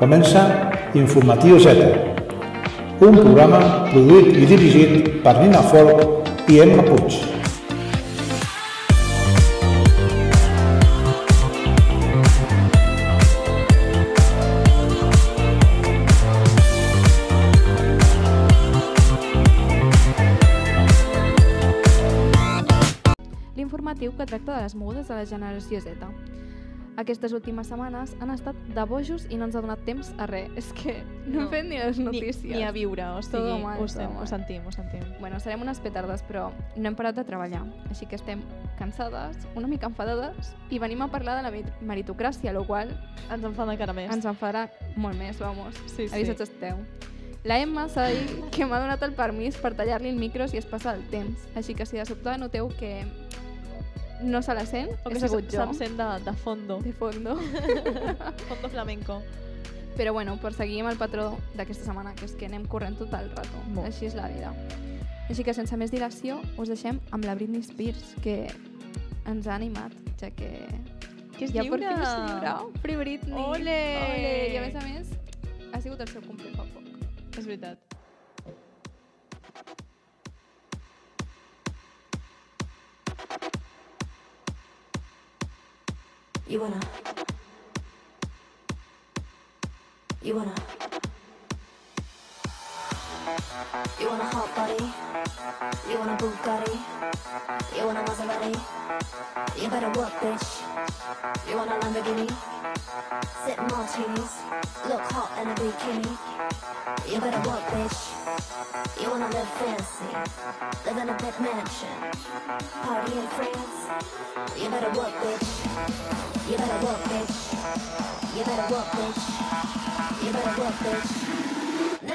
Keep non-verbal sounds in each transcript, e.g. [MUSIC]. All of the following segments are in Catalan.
Comença Informatiu Z, un programa produït i dirigit per Nina Folk i Emma Puig. L'informatiu que tracta de les mogudes de la generació Z. Aquestes últimes setmanes han estat de bojos i no ens ha donat temps a res. [LAUGHS] És que no, No. hem fet ni les notícies. Ni, ni a viure, o sigui, Todo mal, ho, mal. ho sentim, ho sentim. Bueno, serem unes petardes, però no hem parat de treballar. Així que estem cansades, una mica enfadades, i venim a parlar de la merit- meritocràcia, lo qual Ens enfada encara més. ens enfadarà molt més, vamos. Sí, sí. Avisats esteu. La Emma s'ha dir que m'ha donat el permís per tallar-li el micro si es passa el temps. Així que si de sobte noteu que no se la sent, O he que se, sigut jo. se'm sent de, de fondo. De fondo. [LAUGHS] fondo flamenco. Però bueno, per seguir amb el patró d'aquesta setmana, que és que anem corrent tot el rato. Molt. Així és la vida. Així que sense més dilació, us deixem amb la Britney Spears, que ens ha animat, ja que Que és ja lliure! per fi és lliure. Free Britney! Ole! Ole! I a més a més, ha sigut el seu cumple fa poc. És veritat. You wanna. You wanna. You want a hot body. You want a Bugatti. You want a Maserati. You better work, bitch. You want a Lamborghini. Sip martinis. Look hot in a bikini. You better work, bitch. You wanna live fancy. Live in a big mansion. Party in France. You better work, bitch. You better work, bitch. You better work, bitch. You better work, bitch.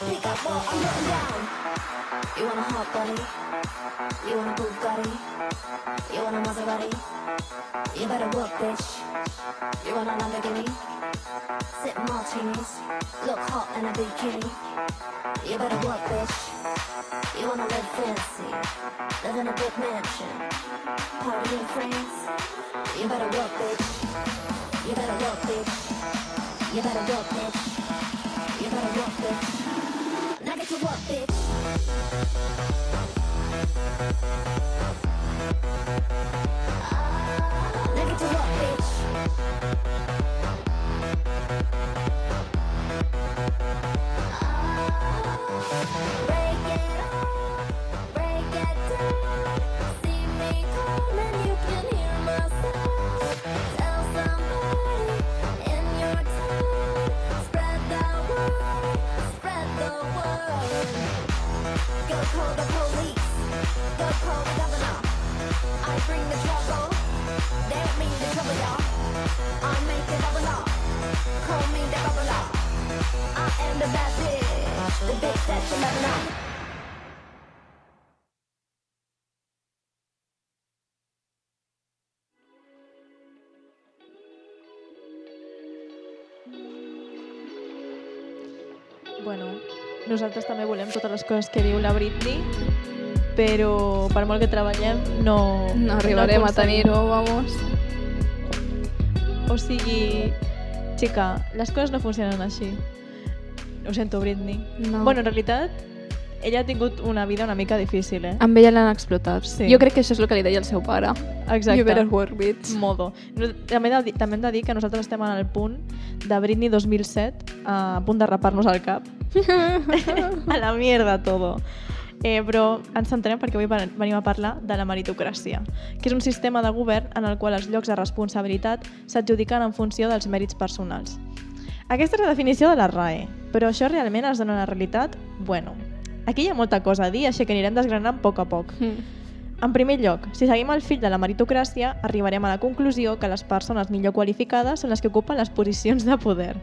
Pick up what I'm putting down. You want a hot body? You want a Bugatti? You want a Maserati? You better work, bitch. You want a Lamborghini? Sip martinis. Look hot in a bikini. You better work, bitch. You wanna live fancy. Live in a big mansion. Party in France. You better work, bitch. You better work, bitch. You better work, bitch. You better work, bitch. Now get to work, bitch. To work, bitch. The bitch that you never know. Nosaltres també volem totes les coses que diu la Britney, però per molt que treballem no... No arribarem a aconseguim. tenir-ho, vamos. O sigui, xica, les coses no funcionen així. Ho sento, Britney. No. Bueno, en realitat, ella ha tingut una vida una mica difícil, eh? Amb ella l'han explotat. Sí. Jo crec que això és el que li deia el seu pare. Exacte. You better work, bitch. Modo. No- També, de també hem de dir que nosaltres estem en el punt de Britney 2007, a punt de rapar-nos al cap. [LAUGHS] a la mierda todo. Eh, però ens centrem perquè avui ven- venim a parlar de la meritocràcia, que és un sistema de govern en el qual els llocs de responsabilitat s'adjudiquen en funció dels mèrits personals. Aquesta és la definició de la RAE, però això realment es dona a la realitat? Bueno, aquí hi ha molta cosa a dir, així que anirem desgranant a poc a poc. Mm. En primer lloc, si seguim el fil de la meritocràcia, arribarem a la conclusió que les persones millor qualificades són les que ocupen les posicions de poder.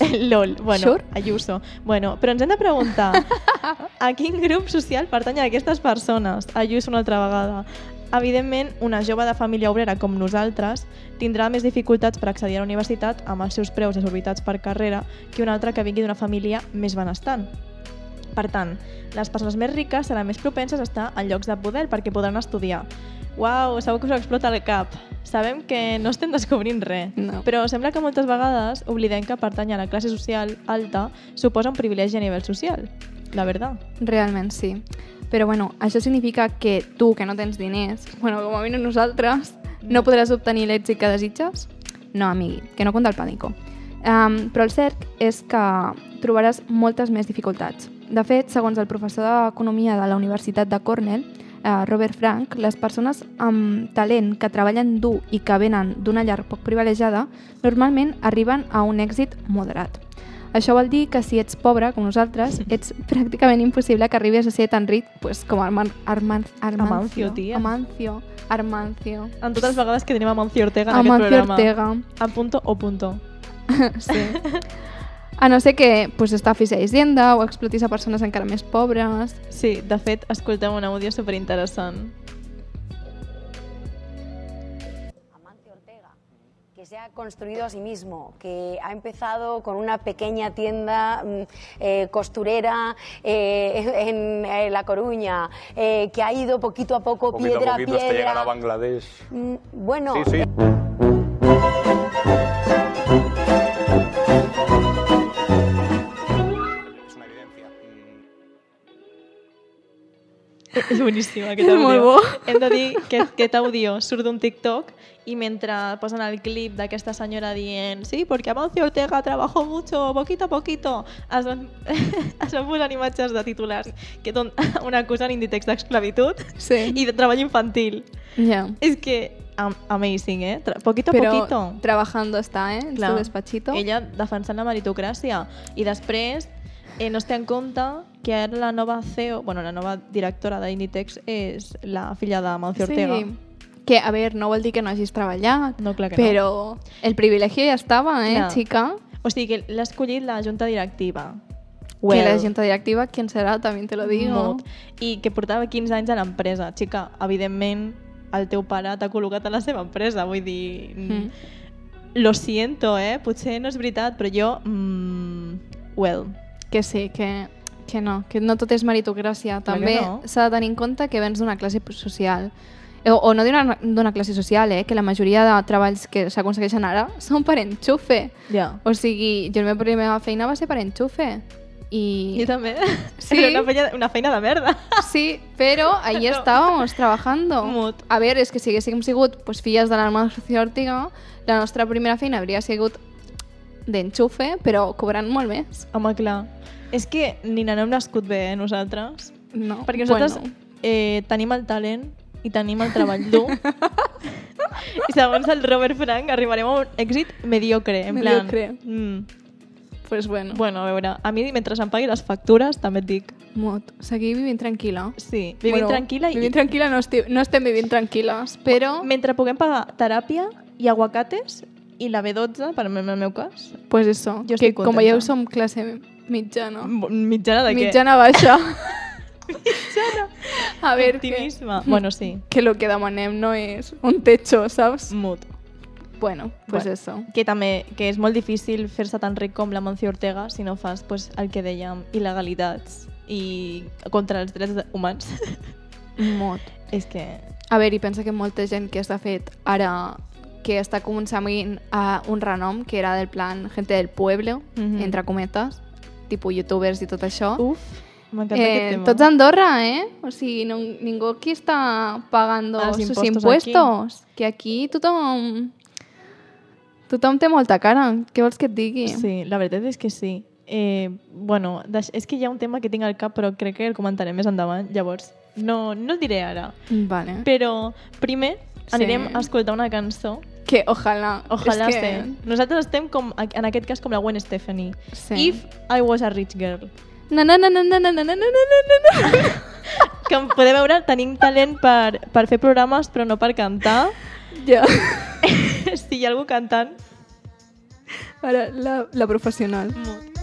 [LAUGHS] LOL, bueno, Sure? Ayuso. Bueno, però ens hem de preguntar [LAUGHS] a quin grup social pertanyen aquestes persones? Ayuso una altra vegada. Evidentment, una jove de família obrera com nosaltres tindrà més dificultats per accedir a la universitat amb els seus preus desorbitats per carrera que una altra que vingui d'una família més benestant. Per tant, les persones més riques seran més propenses a estar en llocs de poder perquè podran estudiar. Uau, segur que us explota el cap. Sabem que no estem descobrint res, No. però sembla que moltes vegades oblidem que pertany a la classe social alta suposa un privilegi a nivell social. La verdad. Realment sí. Però bueno, això significa que tu, que no tens diners, bueno, com a mínim nosaltres, no podràs obtenir l'èxit que desitges? No, amigui, que no compta el pànico. Um, però el cert és que trobaràs moltes més dificultats. De fet, segons el professor d'Economia de la Universitat de Cornell, Robert Frank, les persones amb talent que treballen dur i que venen d'una llar poc privilegiada normalment arriben a un èxit moderat. Això vol dir que si ets pobre, com nosaltres, [LAUGHS] ets pràcticament impossible que arribis a ser tan ric pues, com Arman, Arman, Armancio. Amancio, tia. Amancio. Armancio. En totes les vegades que tenim a Mancio Ortega en aquest Amancio programa. Ortega. A punto o punto. [LAUGHS] Sí. [LAUGHS] A no ser que pues, estafis a Hisenda o explotis a persones encara més pobres. Sí, de fet, escoltem un àudio superinteressant. Amancio Ortega, que se ha construido a sí mismo, que ha empezado con una pequeña tienda mm, eh, costurera eh, [LAUGHS] en, eh, La Coruña, eh, que ha ido poquito a poco, Poquito piedra a poquito a hasta llegar a piedra. Bangladesh. Mm, Bueno, Sí, sí. [LAUGHS] És boníssim aquest És àudio. molt bo. Hem de dir que aquest àudio surt d'un TikTok i mentre posen el clip d'aquesta senyora dient sí, perquè Amancio Ortega trabajó mucho, poquito a poquito, es van, [LAUGHS] es van posar imatges de titulars que don [LAUGHS] una acusen Inditex d'esclavitud Sí. i de treball infantil. Ja. És que am amazing, eh? Tra poquito a Però poquito. trabajando està, eh? En Clar. su despachito. Ella defensant la meritocràcia. I després eh, no es té en compte que ara la nova CEO, bueno, la nova directora d'Inditex és la filla de Mancio Ortega. Sí. Que, a ver, no vol dir que no hagis treballat, No, clar que però el privilegio ja estava, eh, Clar. xica? O sigui que l'ha escollit la junta directiva. Que la junta directiva, ¿quién será? También te lo digo. Molt. I que portava 15 anys a l'empresa. Xica, evidentment, el teu pare t'ha col·locat a la seva empresa. Vull dir... Mm. Mm. Lo siento, eh? Potser no és veritat, però jo... Mm, well, Que sí, que, que no, que no tot és meritocràcia. També no. s'ha de tenir en compte que vens d'una classe social. O, o no d'una classe social, eh? que la majoria de treballs que s'aconsegueixen ara són per enxufe. ja. O sigui, jo la meva primera feina va ser per enxufe. I... Jo també. Sí. Era una feina, una feina de merda. Sí, pero ahí No. estábamos trabajando. Mut. A ver, és que si haguéssim sigut pues, filles de l'Armancio Ortega, la nostra primera feina hauria sigut d'enxufe, però cobrant molt més. Home, clar. És que ni no hem nascut bé, eh, nosaltres. No. Perquè nosaltres Bueno, eh, tenim el talent i tenim el treball dur. [LAUGHS] I segons el Robert Frank arribarem a un èxit mediocre. En Mediocre. Plan, mm, pues bueno, bueno, a veure, a mi mentre em pagui les factures també et dic, mot. Seguir vivint tranquil·la. sí, vivint tranquil·la i Vivint tranquil·la no, esti no estem vivint tranquil·les, però mentre puguem pagar teràpia i aguacates i la B12, per en el meu cas, pues eso, Jo que com veieu som classe mitjana. mitjana de què? Mitjana baixa. [LAUGHS] A ver, que, Optimisme. Bueno, sí, que lo que demanem no és un techo, saps? mut. Bueno, pues Bueno. eso. que també que és molt difícil fer-se tan ric com la Mancio Ortega si no fas pues, el que dèiem, il·legalitats i contra els drets humans. Mot. [LAUGHS] és que... A veure, i pensa que molta gent que està fet ara que està començant a un renom que era del plan gente del pueblo, Mhm. entre cometes, tipus youtubers i tot això. Uf, m'encanta aquest eh, tema. tots a Andorra, eh? O sigui, no, ningú aquí està pagando Els sus impostos impuestos. Que aquí tothom... Tothom té molta cara. Què vols que et digui? Sí, la veritat és que sí. Eh, bueno, és que hi ha un tema que tinc al cap, però crec que el comentaré més endavant. Llavors, no, no el diré ara. Vale. Però primer anirem Sí. a escoltar una cançó que ojalà. Ojalà és estem. Nosaltres estem, com, en aquest cas, com la Gwen Stefani. Sí. If I was a rich girl. Na, na, na, na, na, na, na, na, na, na, na, que podeu veure, tenim talent per, per fer programes, però no per cantar. Jo. si hi ha algú cantant. Ara, la, la professional. Molt.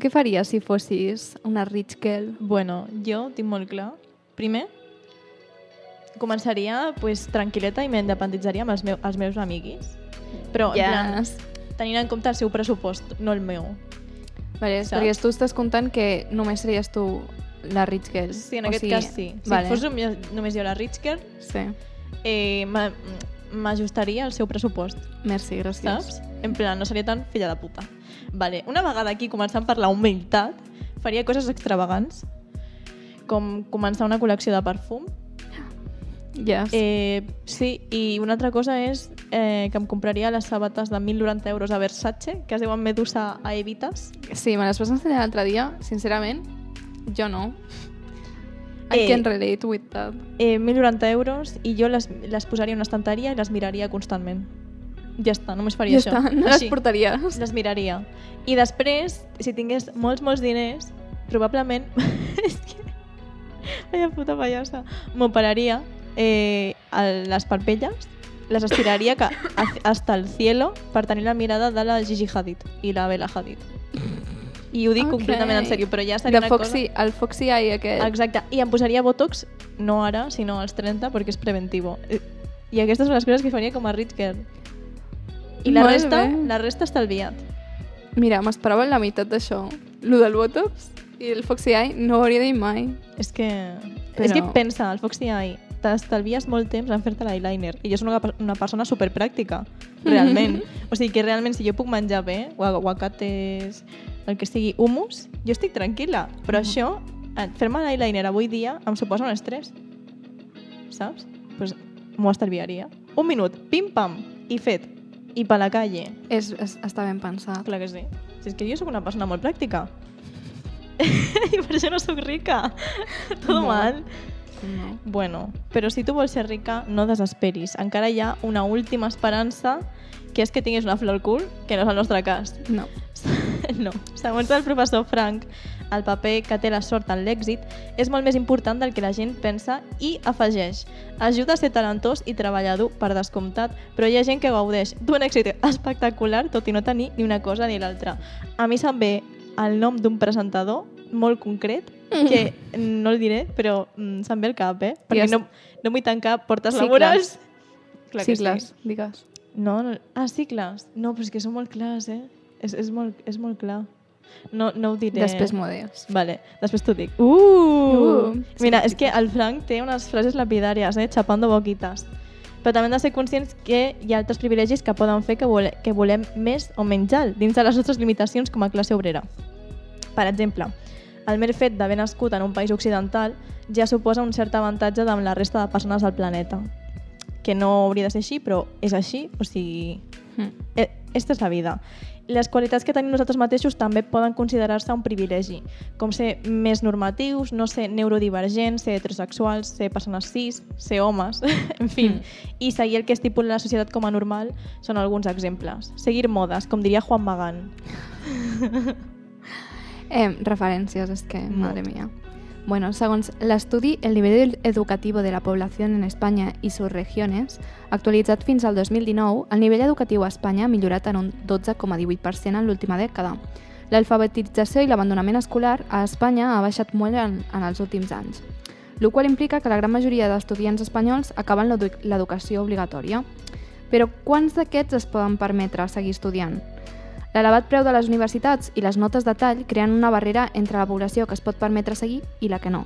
què faries si fossis una rich girl? Bueno, jo tinc molt clar. Primer, començaria pues, tranquil·leta i m'independitzaria amb els, meus, els meus amiguis. Però, yes. en plan, tenint en compte el seu pressupost, no el meu. Vale, Saps? perquè tu estàs comptant que només series tu la rich girl. Sí, en o aquest sigui... cas sí. Si vale. fos només jo la rich girl, sí. eh, m'ajustaria al seu pressupost. Merci, gràcies. Saps? En plan, no seria tan filla de puta. Vale. Una vegada aquí començant per la humilitat, faria coses extravagants, com començar una col·lecció de perfum. Yes. Eh, sí, i una altra cosa és eh, que em compraria les sabates de 1.090 euros a Versace, que es diuen Medusa a Evitas. Sí, me les vas ensenyar l'altre dia, sincerament, jo no. I eh, can relate with that. Eh, 1.090 euros i jo les, les posaria en una estanteria i les miraria constantment. Ja està, només faria Ja això. està, no les portaries. Les miraria. I després, si tingués molts, molts diners, probablement... [LAUGHS] és que... Vaya puta pallassa. M'operaria eh, a les parpelles, les estiraria ha- hasta el cielo per tenir la mirada de la Gigi Hadid i la Bella Hadid. I ho dic Ok. completament en sèrio, però ja seria De una Foxy, el Foxy Eye aquest. cosa... Exacte. I em posaria Botox, no ara, sinó als 30, perquè és preventivo. Eh, I aquestes són les coses que faria com a rich girl. I la Molt resta, bé. la resta estalviat. Mira, m'esperava la meitat d'això. Lo del Botox i el Foxy Eye no ho hauria dit mai. És que... Però- És que pensa, el Foxy Eye, t'estalvies molt temps en fer-te l'eyeliner. I jo soc una, una persona superpràctica, [LAUGHS] realment. o sigui que realment, si jo puc menjar bé, aguacates, el que sigui, humus, jo estic tranquil·la. Però això, eh, fer-me l'eyeliner avui dia em suposa un estrès. Saps? Doncs pues, m'ho estalviaria. Un minut, pim-pam, i fet. I per la calle. És, és, està ben pensat. Clar que sí. Si és que jo sóc una persona molt pràctica. [LAUGHS] I per això no sóc rica. [LAUGHS] Tot No. mal. No. Bueno, però si tu vols ser rica, no desesperis. Encara hi ha una última esperança, que és que tinguis una flor al cul, que no és el nostre cas. No. [LAUGHS] No. Segons el professor Frank, el paper que té la sort en l'èxit és molt més important del que la gent pensa i afegeix. Ajuda a ser talentós i treballador per descomptat, però hi ha gent que gaudeix d'un èxit espectacular tot i no tenir ni una cosa ni l'altra. A mi se'm ve el nom d'un presentador molt concret que [LAUGHS] no el diré, però mm, se'm ve al cap, eh? Perquè no, no vull tancar portes Cicles. laborals. Clar que Cicles, sí. digues. No, no, ah, cicles. No, però és que són molt clars, eh? És, és, molt, és molt clar. No, no ho diré. Després m'ho dius. Vale, després t'ho dic. Uh! Uh, Mira, és que el Frank té unes frases lapidàries, eh? Chapando boquitas. Però també hem de ser conscients que hi ha altres privilegis que poden fer que, vole que volem més o menys alt dins de les nostres limitacions com a classe obrera. Per exemple, el mer fet d'haver nascut en un país occidental ja suposa un cert avantatge amb la resta de persones del planeta. Que no hauria de ser així, però és així, o sigui... Mm. Esta és la vida. Les qualitats que tenim nosaltres mateixos també poden considerar-se un privilegi, com ser més normatius, no ser neurodivergents, ser heterosexuals, ser persones cis, ser homes, [LAUGHS] en fi. Mm. I seguir el que estipula la societat com a normal són alguns exemples. Seguir modes, com diria Juan Magán. [LAUGHS] Eh, referències, és que, Molt. madre mía. Bueno, segons l'estudi El nivel educativo de la población en España y sus regiones, actualitzat fins al 2019, el nivell educatiu a Espanya ha millorat en un 12,18% en l'última dècada. L'alfabetització i l'abandonament escolar a Espanya ha baixat molt en, en els últims anys, el qual implica que la gran majoria d'estudiants espanyols acaben l'edu- l'educació obligatòria. Però quants d'aquests es poden permetre seguir estudiant? L'elevat preu de les universitats i les notes de tall creen una barrera entre la població que es pot permetre seguir i la que no.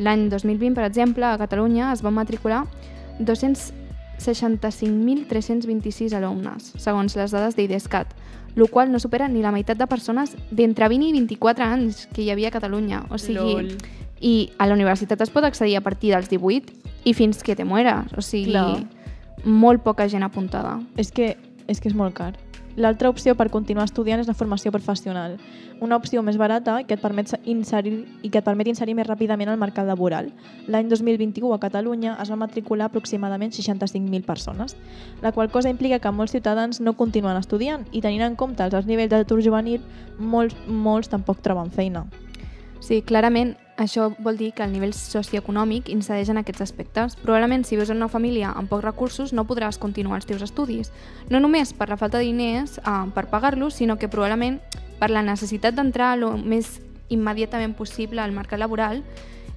L'any 2020, per exemple, a Catalunya es van matricular 265.326 alumnes, segons les dades d'IDESCAT, el qual no supera ni la meitat de persones d'entre 20 i 24 anys que hi havia a Catalunya. O sigui, Lol. I a la universitat es pot accedir a partir dels 18 i fins que te mueres. O sigui, Clar. molt poca gent apuntada. És que, és que és molt car. L'altra opció per continuar estudiant és la formació professional. Una opció més barata que et permet inserir i que et permet inserir més ràpidament al mercat laboral. L'any 2021 a Catalunya es va matricular aproximadament 65.000 persones, la qual cosa implica que molts ciutadans no continuen estudiant i tenint en compte els nivells d'atur juvenil, molts, molts tampoc troben feina. Sí, clarament això vol dir que el nivell socioeconòmic incideix en aquests aspectes. Probablement si vius en una família amb pocs recursos no podràs continuar els teus estudis. No només per la falta de diners eh, per pagar-los, sinó que probablement per la necessitat d'entrar el més immediatament possible al mercat laboral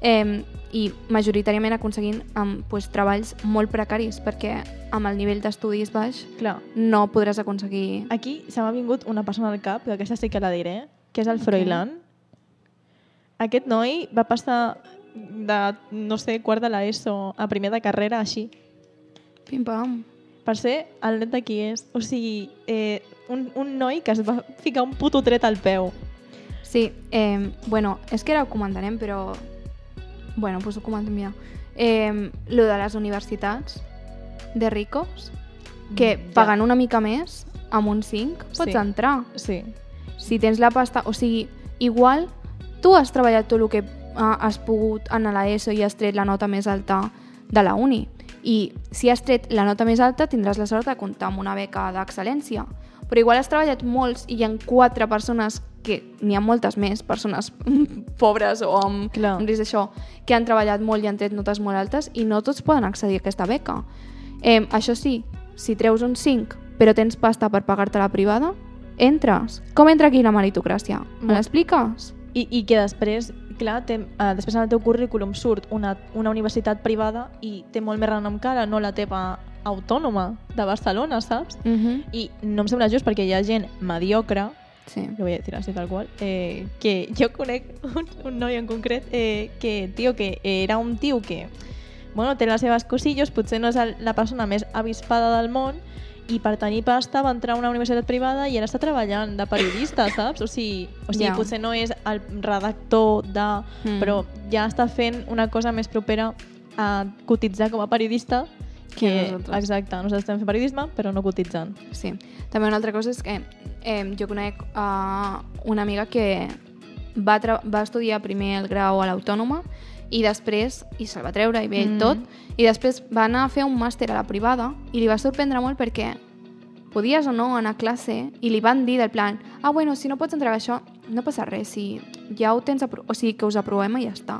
eh, i majoritàriament aconseguint eh, pues, treballs molt precaris perquè amb el nivell d'estudis baix Clar, no podràs aconseguir... aquí se m'ha vingut una persona al cap, que aquesta sí que la diré, que és el Froilán. Aquest noi va passar de, no sé, quart de l'ESO a primer de carrera així. Pim-pam. per ser el net de qui és. O sigui, eh, un, un noi que es va ficar un puto tret al peu. Sí, eh, bueno, és que ara ho comentarem, però... Bueno, doncs ho comentem ja. Eh, lo de les universitats de ricos, que Ja. pagant una mica més, amb un 5, pots Sí. entrar. Sí. Si tens la pasta... O sigui, igual tu has treballat tot el que uh, has pogut en l'ESO i has tret la nota més alta de la uni. I si has tret la nota més alta tindràs la sort de comptar amb una beca d'excel·lència. Però igual has treballat molts i hi ha quatre persones que n'hi ha moltes més persones [LAUGHS] pobres o amb, Clar. amb risc d'això que han treballat molt i han tret notes molt altes i no tots poden accedir a aquesta beca. Eh, això sí, si treus un 5 però tens pasta per pagar-te la privada, entres. Com entra aquí la meritocràcia? Me l'expliques? I, I que després, clar, té, uh, després en el teu currículum surt una, una universitat privada i té molt més renom que ara, no la teva autònoma de Barcelona, saps? Uh -huh. I no em sembla just perquè hi ha gent mediocre, Sí. lo voy a decir así tal cual, eh, que jo conec un, un noi en concret eh, que, tio, que era un tio que bueno, té les seves cosillos, potser no és la persona més avispada del món i per tenir pasta va entrar a una universitat privada i ara està treballant de periodista, [COUGHS] saps? O sigui, o sigui Ja. potser no és el redactor de... Mm. però ja està fent una cosa més propera a cotitzar com a periodista Que que, nosaltres. exacte, nosaltres estem fent periodisme però no cotitzant. Sí. També una altra cosa és que eh, jo conec uh, una amiga que va, va estudiar primer el grau a l'Autònoma i després, i se'l va treure i bé Mm. tot, i després va anar a fer un màster a la privada i li va sorprendre molt perquè podies o no anar a classe i li van dir del plan ah, bueno, si no pots entrar a això, no passa res, si ja ho tens, o sigui, que us aprovem i ja està.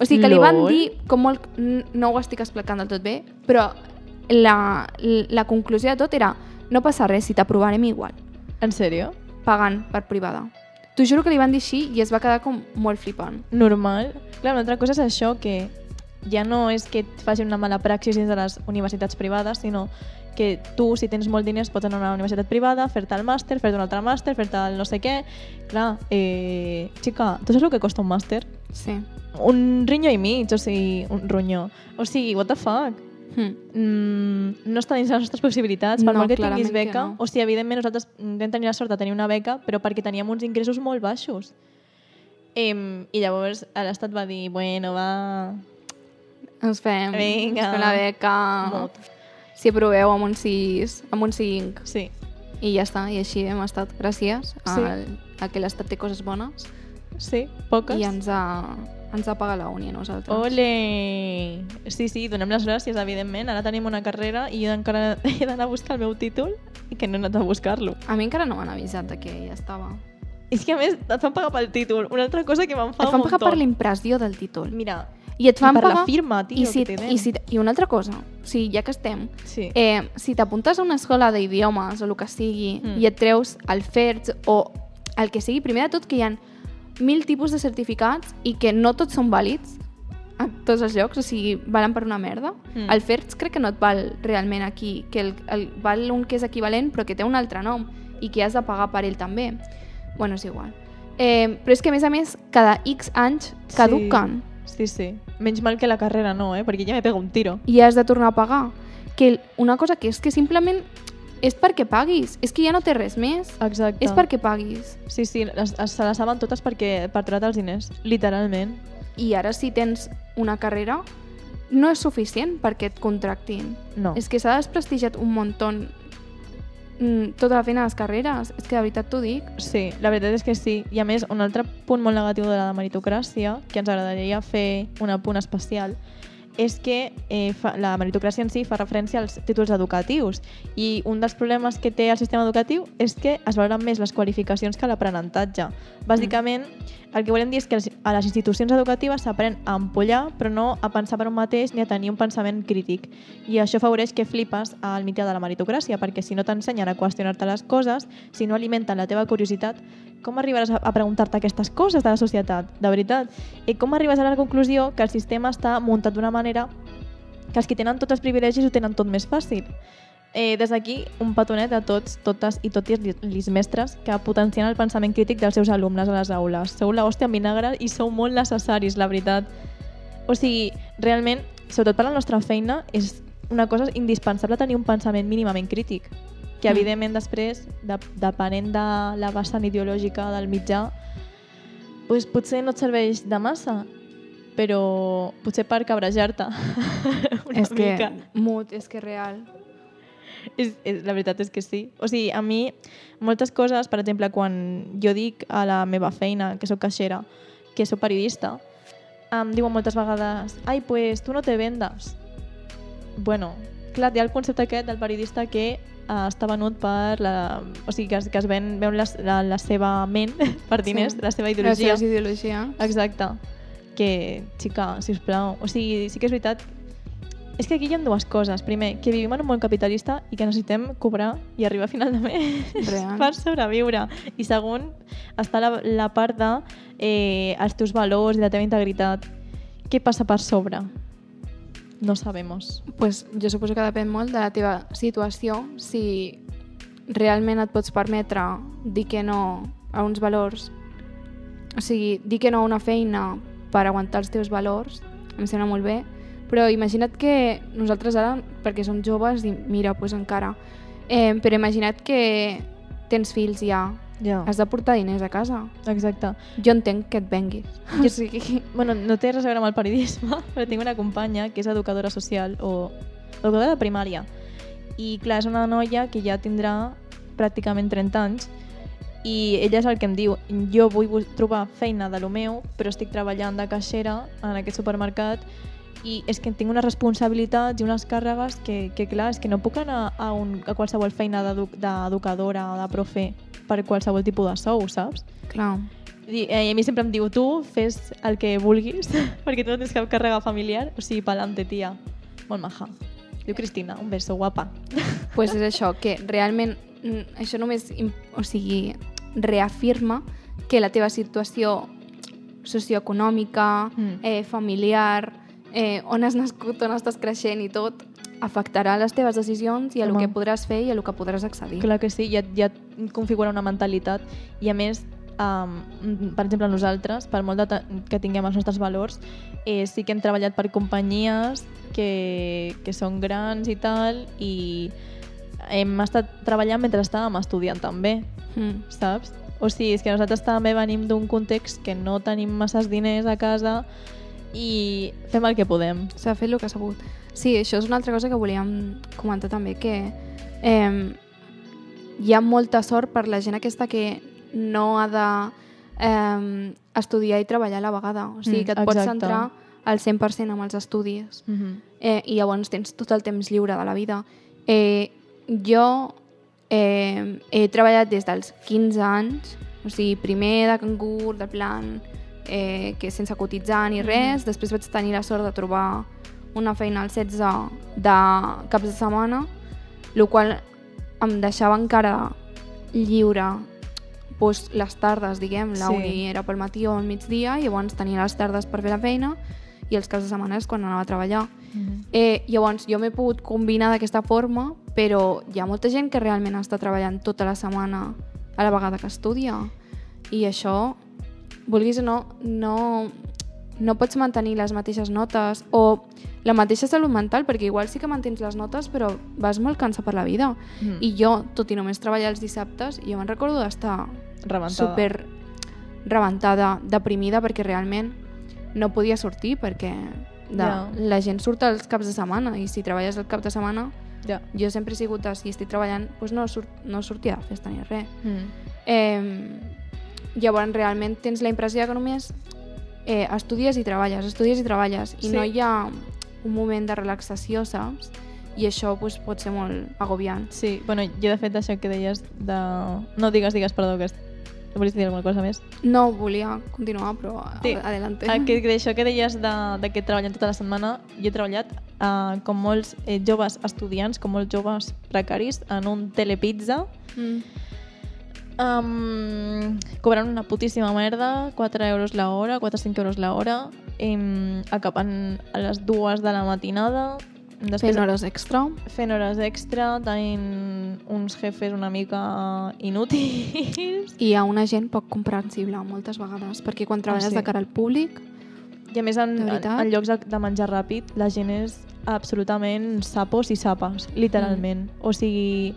O sigui, que li van Lol. dir, com molt, no ho estic explicant del tot bé, però la, la conclusió de tot era no passa res, si t'aprovarem igual, En sèrio? pagant per privada. T'ho juro que li van dir així i es va quedar com molt flipant. normal. Clar, una altra cosa és això, que ja no és que et facin una mala praxis dins de les universitats privades, sinó que tu, si tens molt diners, pots anar a una universitat privada, fer-te el màster, fer-te un altre màster, fer-te el no sé què... Clar, eh, xica, tu saps el que costa un màster? Sí. Un rinyo i mig, o sigui, un ronyó. O sigui, what the fuck? Hm. Mm, no està dins les nostres possibilitats, per No, molt que tinguis que beca. no. O sigui, evidentment nosaltres vam tenir la sort de tenir una beca, però perquè teníem uns ingressos molt baixos. Em, I llavors l'Estat va dir, bueno, va... Ens fem, Vinga. ens fem la beca. Mot. Si aproveu amb un 6, amb un 5. Sí. I ja està, i així hem estat gràcies a, Sí. a que l'Estat té coses bones Sí, poques. i ens ha, ens ha pagat la uni a nosaltres. Ole! Sí, sí, donem les gràcies, evidentment. Ara tenim una carrera i jo encara [LAUGHS] he d'anar a buscar el meu títol i que no he anat a buscar-lo. A mi encara no m'han avisat de que ja estava. És que, a més, et fan pagar pel títol. Una altra cosa que m'enfada Et fan un pagar per l'impressió del títol. Mira, I et fan per la pagar... firma, tio, I, si, que tenen. i, si, I una altra cosa, o sigui, ja que estem, sí. eh, si t'apuntes a una escola d'idiomes o el que sigui Mm. i et treus el FERTS o el que sigui, primer de tot que hi ha mil tipus de certificats i que no tots són vàlids a tots els llocs, o sigui, valen per una merda. Mm. El FERTS crec que no et val realment aquí, que el, el, val un que és equivalent però que té un altre nom i que has de pagar per ell també. Bueno, és igual. Eh, però és que a més a més, cada X anys caduquen. Sí, sí. Menys mal que la carrera no, eh? Perquè ja me pega un tiro. i has de tornar a pagar. Que una cosa que és que simplement és perquè paguis. És que ja no té res més. Exacte. És perquè paguis. Sí, sí, les, es- se les saben totes perquè, per tractar els diners, literalment. I ara si tens una carrera, no és suficient perquè et contractin. No. És que s'ha desprestigiat un muntó mm, tota la feina de les carreres. És que de veritat t'ho dic. Sí, la veritat és que sí. I a més, un altre punt molt negatiu de la meritocràcia, que ens agradaria fer un apunt especial, és que eh, fa, la meritocràcia en si fa referència als títols educatius i un dels problemes que té el sistema educatiu és que es valoren més les qualificacions que l'aprenentatge. Bàsicament, el que volem dir és que a les institucions educatives s'aprèn a empollar, però no a pensar per un mateix ni a tenir un pensament crític. I això afavoreix que flipes al mitjà de la meritocràcia, perquè si no t'ensenyen a qüestionar-te les coses, si no alimenten la teva curiositat, com arribaràs a preguntar-te aquestes coses de la societat, de veritat? I com arribes a la conclusió que el sistema està muntat d'una manera que els que tenen tots els privilegis ho tenen tot més fàcil? Eh, des d'aquí, un petonet a tots, totes i totis els mestres que potencien el pensament crític dels seus alumnes a les aules. Sou la hòstia en vinagre i sou molt necessaris, la veritat. O sigui, realment, sobretot per la nostra feina, és una cosa indispensable tenir un pensament mínimament crític. Que, Mm. evidentment, després, de, depenent de la vessant ideològica del mitjà, pues, potser no et serveix de massa, però potser per cabrejar-te [LAUGHS] una és que mica. mut, és que real. [LAUGHS] és, és, la veritat és que sí. O sigui, a mi, moltes coses, per exemple, quan jo dic a la meva feina, que sóc caixera, que sóc periodista, em diuen moltes vegades ai, pues tu no te vendes. Bueno, clar, hi ha el concepte aquest del periodista que uh, està venut per la... O sigui, que es, que es ven, veu la, la, la seva ment [LAUGHS] per diners, Sí. la seva ideologia. seves ideologies. Exacte. Que, xica, sisplau, o sigui, sí que és veritat és que aquí hi ha dues coses. Primer, que vivim en un món capitalista i que necessitem cobrar i arribar a final de mes Real. [LAUGHS] per sobreviure. I segon, està la, la part de eh, els teus valors i la teva integritat. Què passa per sobre? No sabemos. pues, jo suposo que depèn molt de la teva situació, si realment et pots permetre dir que no a uns valors, o sigui, dir que no a una feina per aguantar els teus valors, em sembla molt bé, però imagina't que nosaltres ara, perquè som joves, i mira, pues encara, eh, però imagina't que tens fills ja, Ja. has de portar diners a casa. Exacte. Jo entenc que et venguis. [LAUGHS] O sigui, Bueno, no té res a veure amb el periodisme, [LAUGHS] però tinc una companya que és educadora social o educadora de primària. I clar, és una noia que ja tindrà pràcticament 30 anys i ella és el que em diu jo vull trobar feina de lo meu però estic treballant de caixera en aquest supermercat i és que tinc unes responsabilitats i unes càrregues que, que clar, és que no puc anar a, un, a qualsevol feina d'edu- d'educadora o de profe per qualsevol tipus de sou, saps? clar, I, eh, a mi sempre em diu, tu fes el que vulguis, [LAUGHS] perquè tu no tens cap càrrega familiar, o sigui, pa'lante, tia. Molt maja. Diu Cristina, un beso, guapa. [LAUGHS] pues és això, que realment mm, això només, o sigui, reafirma que la teva situació socioeconòmica, Mm. eh, familiar, eh, on has nascut, on estàs creixent i tot, afectarà les teves decisions i a el Home. que podràs fer i a el que podràs accedir. Clar que sí, ja, ja configura una mentalitat i a més, um, per exemple, nosaltres, per molt que tinguem els nostres valors, eh, sí que hem treballat per companyies que, que són grans i tal i hem estat treballant mentre estàvem estudiant també. Mm. saps? O sigui, és que nosaltres també venim d'un context que no tenim masses diners a casa i fem el que podem. S'ha fet el que s'ha pogut. Sí, això és una altra cosa que volíem comentar també, que eh, hi ha molta sort per la gent aquesta que no ha de eh, estudiar i treballar a la vegada. O sigui, Mm, que et pots exacte. centrar al 100% amb els estudis Mm -hmm. eh, i llavors tens tot el temps lliure de la vida. Eh, jo eh, he treballat des dels 15 anys, o sigui, primer de cangur, de plan, eh, que sense cotitzar ni res, després vaig tenir la sort de trobar una feina als 16 de caps de setmana, el qual em deixava encara lliure doncs, les tardes, diguem, la Sí. uni era pel matí o al migdia, i llavors tenia les tardes per fer la feina i els caps de setmana és quan anava a treballar. Eh, llavors, jo m'he pogut combinar d'aquesta forma, però hi ha molta gent que realment està treballant tota la setmana a la vegada que estudia. I això, vulguis o no, no, no pots mantenir les mateixes notes o la mateixa salut mental, perquè igual sí que mantens les notes, però vas molt cansat per la vida. Mm. I jo, tot i només treballar els dissabtes, jo me'n recordo d'estar super rebentada, deprimida, perquè realment no podia sortir, perquè de, Ja. la gent surt els caps de setmana i si treballes el cap de setmana, Ja. jo sempre he sigut si estic treballant, doncs no, surt, no sortia de festa ni res. Mm. Eh, llavors, realment tens la impressió que només eh, estudies i treballes, estudies i treballes, i Sí. no hi ha un moment de relaxació, saps? I això pues, pot ser molt agobiant. Sí, bueno, jo de fet d'això que deies de... No, digues, digues, perdó, que volies dir alguna cosa més? No volia continuar, però Sí. adelante. Ah, que, que deies de, de que treballen tota la setmana, jo he treballat uh, com molts eh, joves estudiants, com molts joves precaris, en un telepizza, Mm. Um, cobrant una putíssima merda, 4 euros la hora, 4-5 euros la hora, um, acabant a les dues de la matinada, després Fent hores extra. fent hores extra, tenint uns jefes una mica inútils. I hi ha una gent poc comprensible moltes vegades, perquè quan treballes sí. de cara al públic, I a més, en, en, en llocs de, de menjar ràpid, la gent és absolutament sapos i sapes, literalment. Mm. O sigui,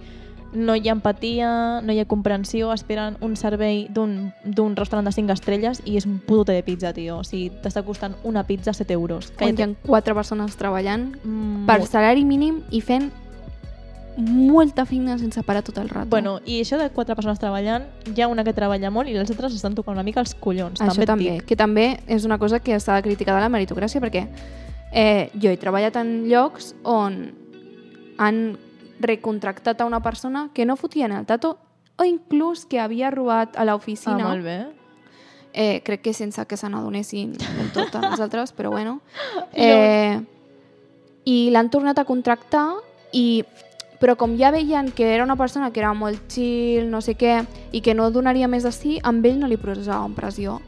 no hi ha empatia, no hi ha comprensió, esperen un servei d'un restaurant de 5 estrelles i és un puto de pizza, tio. O sigui, t'està costant una pizza 7 euros. on hi ha quatre persones treballant Mm, per salari mínim i fent molta feina sense parar tot el rato. Bueno, i això de quatre persones treballant, hi ha una que treballa molt i les altres estan tocant una mica els collons. Això també, també, que també és una cosa que s'ha de criticar de la meritocràcia perquè eh, jo he treballat en llocs on han recontractat a una persona que no fotien el tato o inclús que havia robat a Ah, l'oficina. molt bé. Eh, crec que sense que se n'adonessin del tot a les altres, però bueno. [LAUGHS] Eh, I l'han tornat a contractar i però com ja veien que era una persona que era molt chill, no sé què, i que no donaria més de sí, amb ell no li posaven pressió.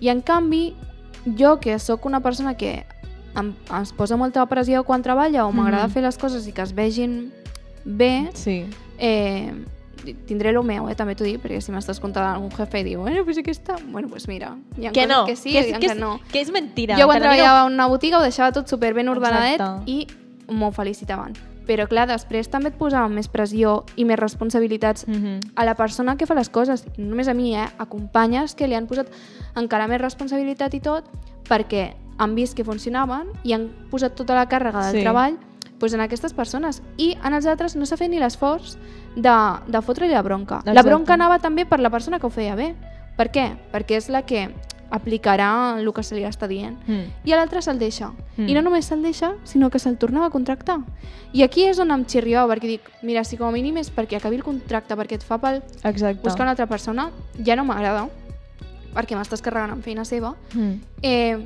I en canvi, jo que sóc una persona que em, es posa molta pressió quan treballa o m'agrada Mhm. fer les coses i que es vegin bé, Sí. eh, tindré lo meu, eh, també t'ho dic, perquè si m'estàs contant algun jefe i diu, bueno, pues aquesta... Bueno, pues mira, hi ha Que coses no, que sí que, és, que, que, no. que és mentira. Jo quan treballava en una botiga ho deixava tot super ben ordenadet Exacte. i m'ho felicitaven. Però clar, després també et posaven més pressió i més responsabilitats Mhm. a la persona que fa les coses, i no només a mi, eh? a companyes que li han posat encara més responsabilitat i tot, perquè han vist que funcionaven i han posat tota la càrrega del Sí. treball doncs, en aquestes persones. I en els altres no s'ha fet ni l'esforç de, de fotre-li la bronca. La Exacte. bronca anava també per la persona que ho feia bé. Per què? Perquè és la que aplicarà el que se li està dient. Mm. I a l'altre se'l deixa. Mm. I no només se'l deixa, sinó que se'l tornava a contractar. I aquí és on em xirriava, perquè dic, mira, si com a mínim és perquè acabi el contracte, perquè et fa pel Exacte. buscar una altra persona, ja no m'agrada, perquè m'estàs carregant amb feina seva, Mm. eh,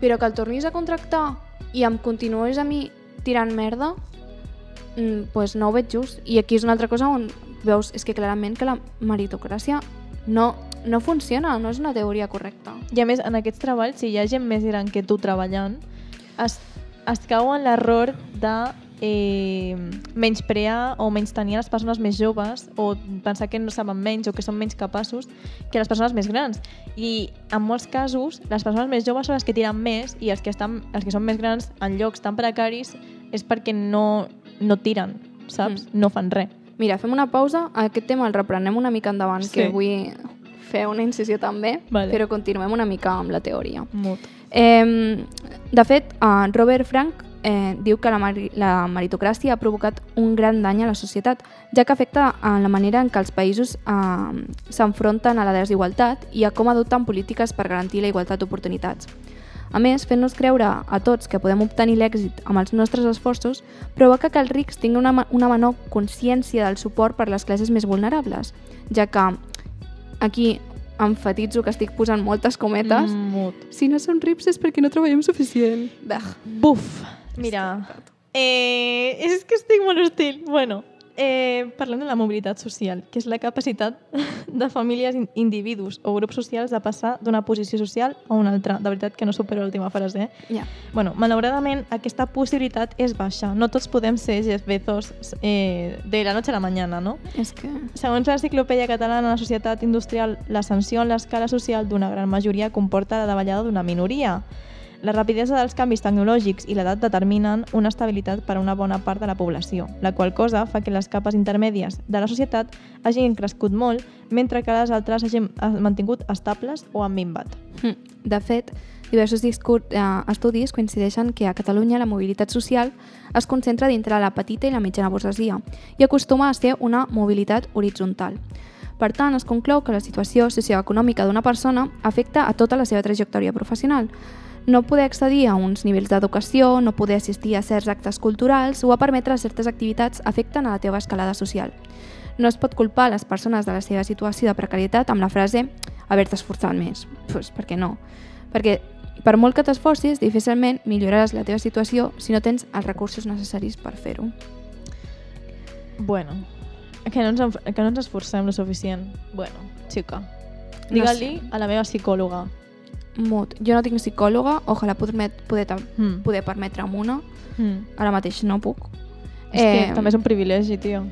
però que el tornis a contractar i em continues a mi tirant merda, mm, pues no ho veig just. I aquí és una altra cosa on veus, és que clarament que la meritocràcia no, no funciona, no és una teoria correcta. I a més, en aquests treballs, si hi ha gent més gran que tu treballant, es, es cau en l'error de eh, menysprear o menys tenir les persones més joves o pensar que no saben menys o que són menys capaços que les persones més grans. I en molts casos, les persones més joves són les que tiren més i els que, estan, els que són més grans en llocs tan precaris és perquè no, no tiren, saps? Mm. No fan res. Mira, fem una pausa, aquest tema el reprenem una mica endavant, Sí. que vull fer una incisió també, Vale. però continuem una mica amb la teoria. Molt. Eh, de fet, eh, Robert Frank eh, diu que la, mari la meritocràcia ha provocat un gran dany a la societat, ja que afecta a la manera en què els països eh, s'enfronten a la desigualtat i a com adopten polítiques per garantir la igualtat d'oportunitats. A més, fent-nos creure a tots que podem obtenir l'èxit amb els nostres esforços provoca que els rics tinguin una, una menor consciència del suport per les classes més vulnerables, ja que aquí enfatitzo que estic posant moltes cometes, Mm, molt. si no som rics és perquè no treballem suficient. Buf! Mira, eh, és que estic molt hostil. Bueno, eh, parlem de la mobilitat social, que és la capacitat [LAUGHS] de famílies, in- individus o grups socials de passar d'una posició social a una altra. De veritat que no supero l'última frase. Eh? Ja. Bueno, malauradament, aquesta possibilitat és baixa. No tots podem ser Jeff Bezos eh, de la noche a la mañana, no? És que... Segons l'Enciclopèdia Catalana, la societat industrial, l'ascensió en l'escala social d'una gran majoria comporta la davallada d'una minoria. La rapidesa dels canvis tecnològics i l'edat determinen una estabilitat per a una bona part de la població, la qual cosa fa que les capes intermèdies de la societat hagin crescut molt, mentre que les altres hagin eh, mantingut estables o han minvat. Hm. De fet, diversos eh, estudis coincideixen que a Catalunya la mobilitat social es concentra dintre la petita i la mitjana burgesia i acostuma a ser una mobilitat horitzontal. Per tant, es conclou que la situació socioeconòmica d'una persona afecta a tota la seva trajectòria professional. No poder accedir a uns nivells d'educació, no poder assistir a certs actes culturals o a permetre certes activitats afecten a la teva escalada social. No es pot culpar les persones de la seva situació de precarietat amb la frase haver-te esforçat més. Pues, per què no? Perquè per molt que t'esforcis, difícilment milloraràs la teva situació si no tens els recursos necessaris per fer-ho. Bueno, que no ens, que no ens esforcem lo suficient. Bueno, xica, digue-li sé. a la meva psicòloga. Mut. Jo no tinc psicòloga, ojalà poder, poder, Mm. poder permetre'm una. Mm. Ara mateix no puc. És que també és un privilegi, tio.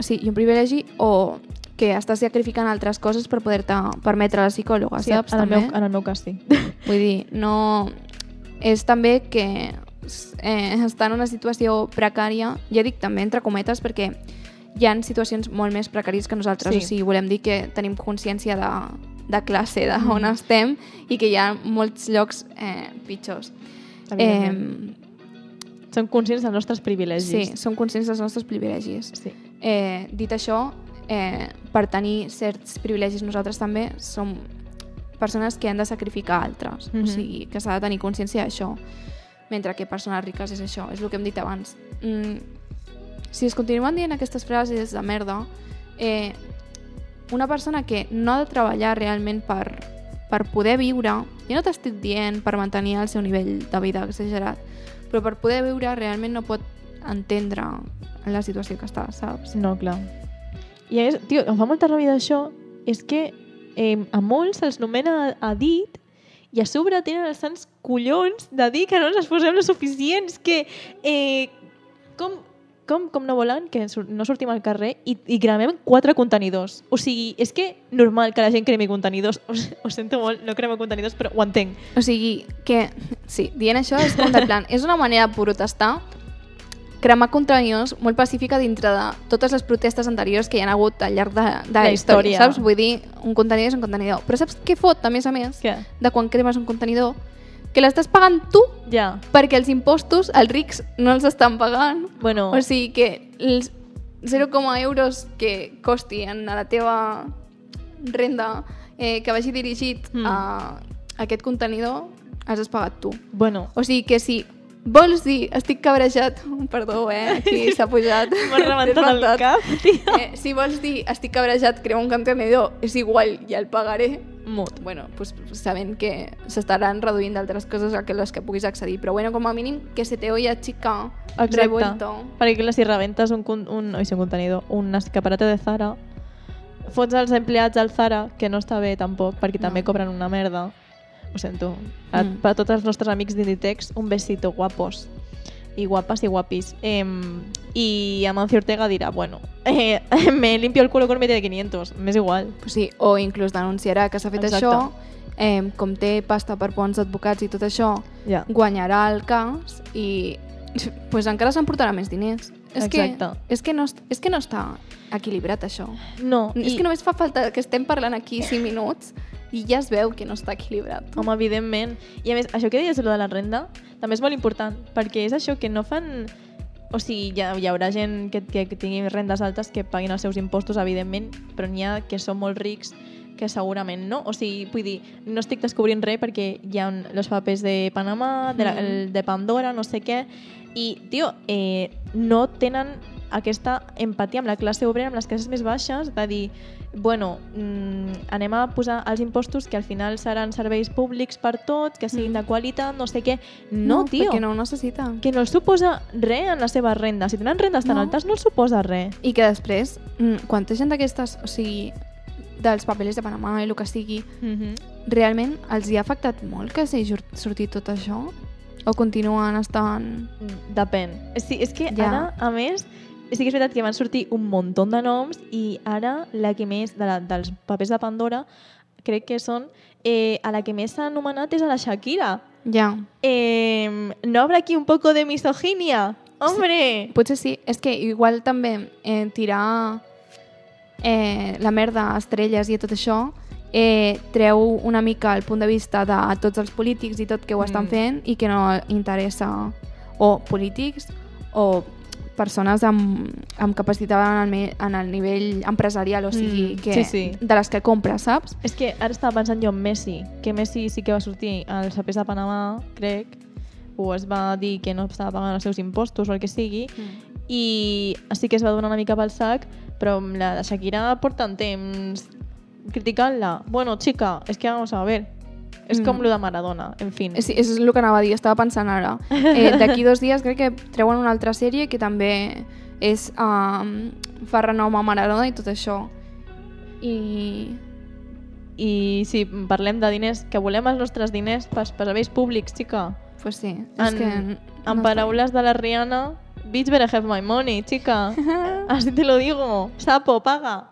Sí, i un privilegi o que estàs sacrificant altres coses per poder-te permetre la psicòloga, Sí, saps? en, el meu, en el meu cas, sí. [LAUGHS] Vull dir, no... És també que eh, està en una situació precària, ja dic també entre cometes, perquè hi ha situacions molt més precàries que nosaltres, Sí. o sigui, volem dir que tenim consciència de, de classe, d'on Mm. estem, i que hi ha molts llocs eh, pitjors. Eh. Són conscients dels nostres privilegis. Sí, som conscients dels nostres privilegis. sí. Eh, dit això, eh, per tenir certs privilegis nosaltres també som persones que han de sacrificar altres. Mhm. O sigui, que s'ha de tenir consciència d'això. Mentre que persones riques és això, és el que hem dit abans. Mm, si es continuen dient aquestes frases de merda, eh, una persona que no ha de treballar realment per, per poder viure, jo no t'estic dient per mantenir el seu nivell de vida exagerat, però per poder viure realment no pot entendre la situació que està, saps? No, clar. I a més, tio, em fa molta ràbia d'això, és que eh, a molts se'ls nomena dit i a sobre tenen els sants collons de dir que no ens esforcem lo suficients, que eh, com, com, com no volen que no sortim al carrer i, i gravem quatre contenidors. O sigui, és que normal que la gent cremi contenidors. Ho, [LAUGHS] ho sento molt, no cremo contenidors, però ho entenc. O sigui, que, sí, dient això és com de plan, [LAUGHS] és una manera de protestar cremar contenidors molt pacífica dintre de totes les protestes anteriors que hi ha hagut al llarg de, de la, La història, història. saps? Vull dir, un contenidor és un contenidor. Però saps què fot, a més a més, Què? de quan cremes un contenidor? Que l'estàs pagant tu Ja. perquè els impostos, els rics, no els estan pagant. Bueno, O sigui que els 0, euros que costi en la teva renda eh, que vagi dirigit Mm. a aquest contenidor, has pagat tu. bueno, O sigui que si vols dir estic cabrejat, [LAUGHS] perdó, eh, aquí s'ha pujat. [LAUGHS] m'ha rebentat el cap, tio. Eh, si vols dir estic cabrejat, creu un contenidor, és igual, ja el pagaré. Mut. Bueno, pues, sabent que s'estaran reduint d'altres coses a que les que puguis accedir. Però bueno, com a mínim que se te oya chica Exacte. revuelto. Perquè clar, si rebentes un, con- un, oi, sí, un contenidor, un escaparate de Zara, fots als empleats del Zara, que no està bé tampoc, perquè també cobren una merda. Ho sento. A, Mm. Per a tots els nostres amics d'Inditex, un besito, guapos. I guapas i guapis. Eh, I Amancio Ortega dirà, bueno, [LAUGHS] eh, me limpio el culo con mi de 500, m'és igual. Pues sí, o inclús denunciarà que s'ha fet Exacte. això, eh, com té pasta per bons advocats i tot això, Ja. guanyarà el cas i [LAUGHS] pues encara s'emportarà més diners. És que, és, que no, és que no està equilibrat, això. No, I... És que només fa falta que estem parlant aquí 5 minuts i ja es veu que no està equilibrat. Home, evidentment. I a més, això que deies, de la renda, també és molt important, perquè és això que no fan... O sigui, hi, ha, hi haurà gent que, que, que tingui rendes altes que paguin els seus impostos, evidentment, però n'hi ha que són molt rics que segurament no. O sigui, vull dir, no estic descobrint res perquè hi ha els papers de Panamà, de, la, Mm. el de Pandora, no sé què, i, tio, eh, no tenen aquesta empatia amb la classe obrera, amb les classes més baixes, de dir, bueno, mm, anem a posar els impostos que al final seran serveis públics per tots, que siguin de qualitat, no sé què. No, tio, perquè no ho necessita. que no els suposa res en la seva renda. Si tenen rendes tan No. altes, no els suposa res. I que després, mm, quanta gent d'aquestes, o sigui, dels papeles de Panamà i el que sigui, Mm -hmm. realment els hi ha afectat molt que s'hagi jur- sortit tot això? O continuen estant... Depèn. Sí, és que Ja. ara, a més, sí que és veritat que van sortir un munt de noms i ara la que més, de la, dels papers de Pandora, crec que són, eh, a la que més s'ha anomenat és a la Shakira. Ja, Eh, ¿No habrá aquí un poco de misoginia? ¡Hombre! potser sí. És que igual també eh, tirar eh, la merda a estrelles i tot això eh, treu una mica el punt de vista de tots els polítics i tot que ho estan Mm. fent i que no interessa o polítics o persones amb, amb capacitat en el, en el nivell empresarial, o sigui, Mm, que, sí, sí. de les que compres, saps? És que ara estava pensant jo en Messi, que Messi sí que va sortir als papers de Panamà, crec, o es va dir que no estava pagant els seus impostos o el que sigui, i sí que es va donar una mica pel sac, però amb la de Shakira porten temps criticant-la. Bueno, chica, és que vamos a ver. És Mm. com lo de Maradona, en fin. Sí, és el que anava a dir, estava pensant ara. Eh, D'aquí dos dies crec que treuen una altra sèrie que també és um, fa renom a Maradona i tot això. I... I si parlem de diners, que volem els nostres diners per, per serveis públics, chica. Pues sí, és En, que... en no paraules de la Rihanna, bitch better have my money, chica. Así [LAUGHS] te lo digo. Sapo, paga.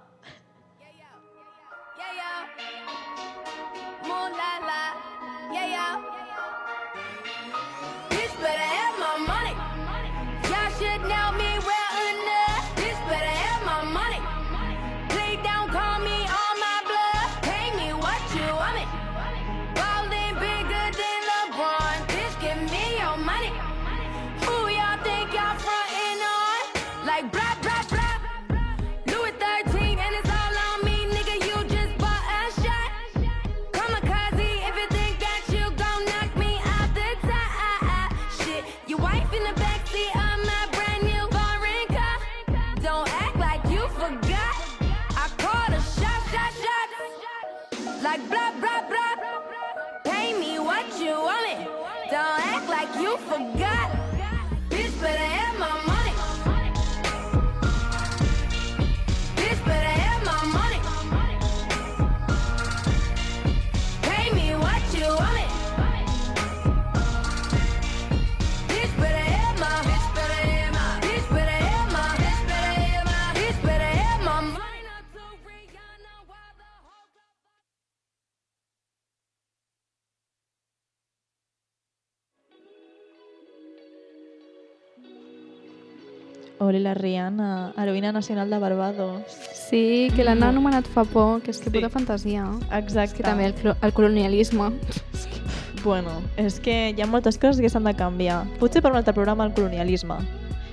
Ole la Rihanna, heroïna nacional de Barbados. Sí, que l'han anomenat fa poc, que és que Sí. puta fantasia. Exacte. És que també el, el colonialisme. [LAUGHS] Bueno, és que hi ha moltes coses que s'han de canviar. Potser per un altre programa el colonialisme.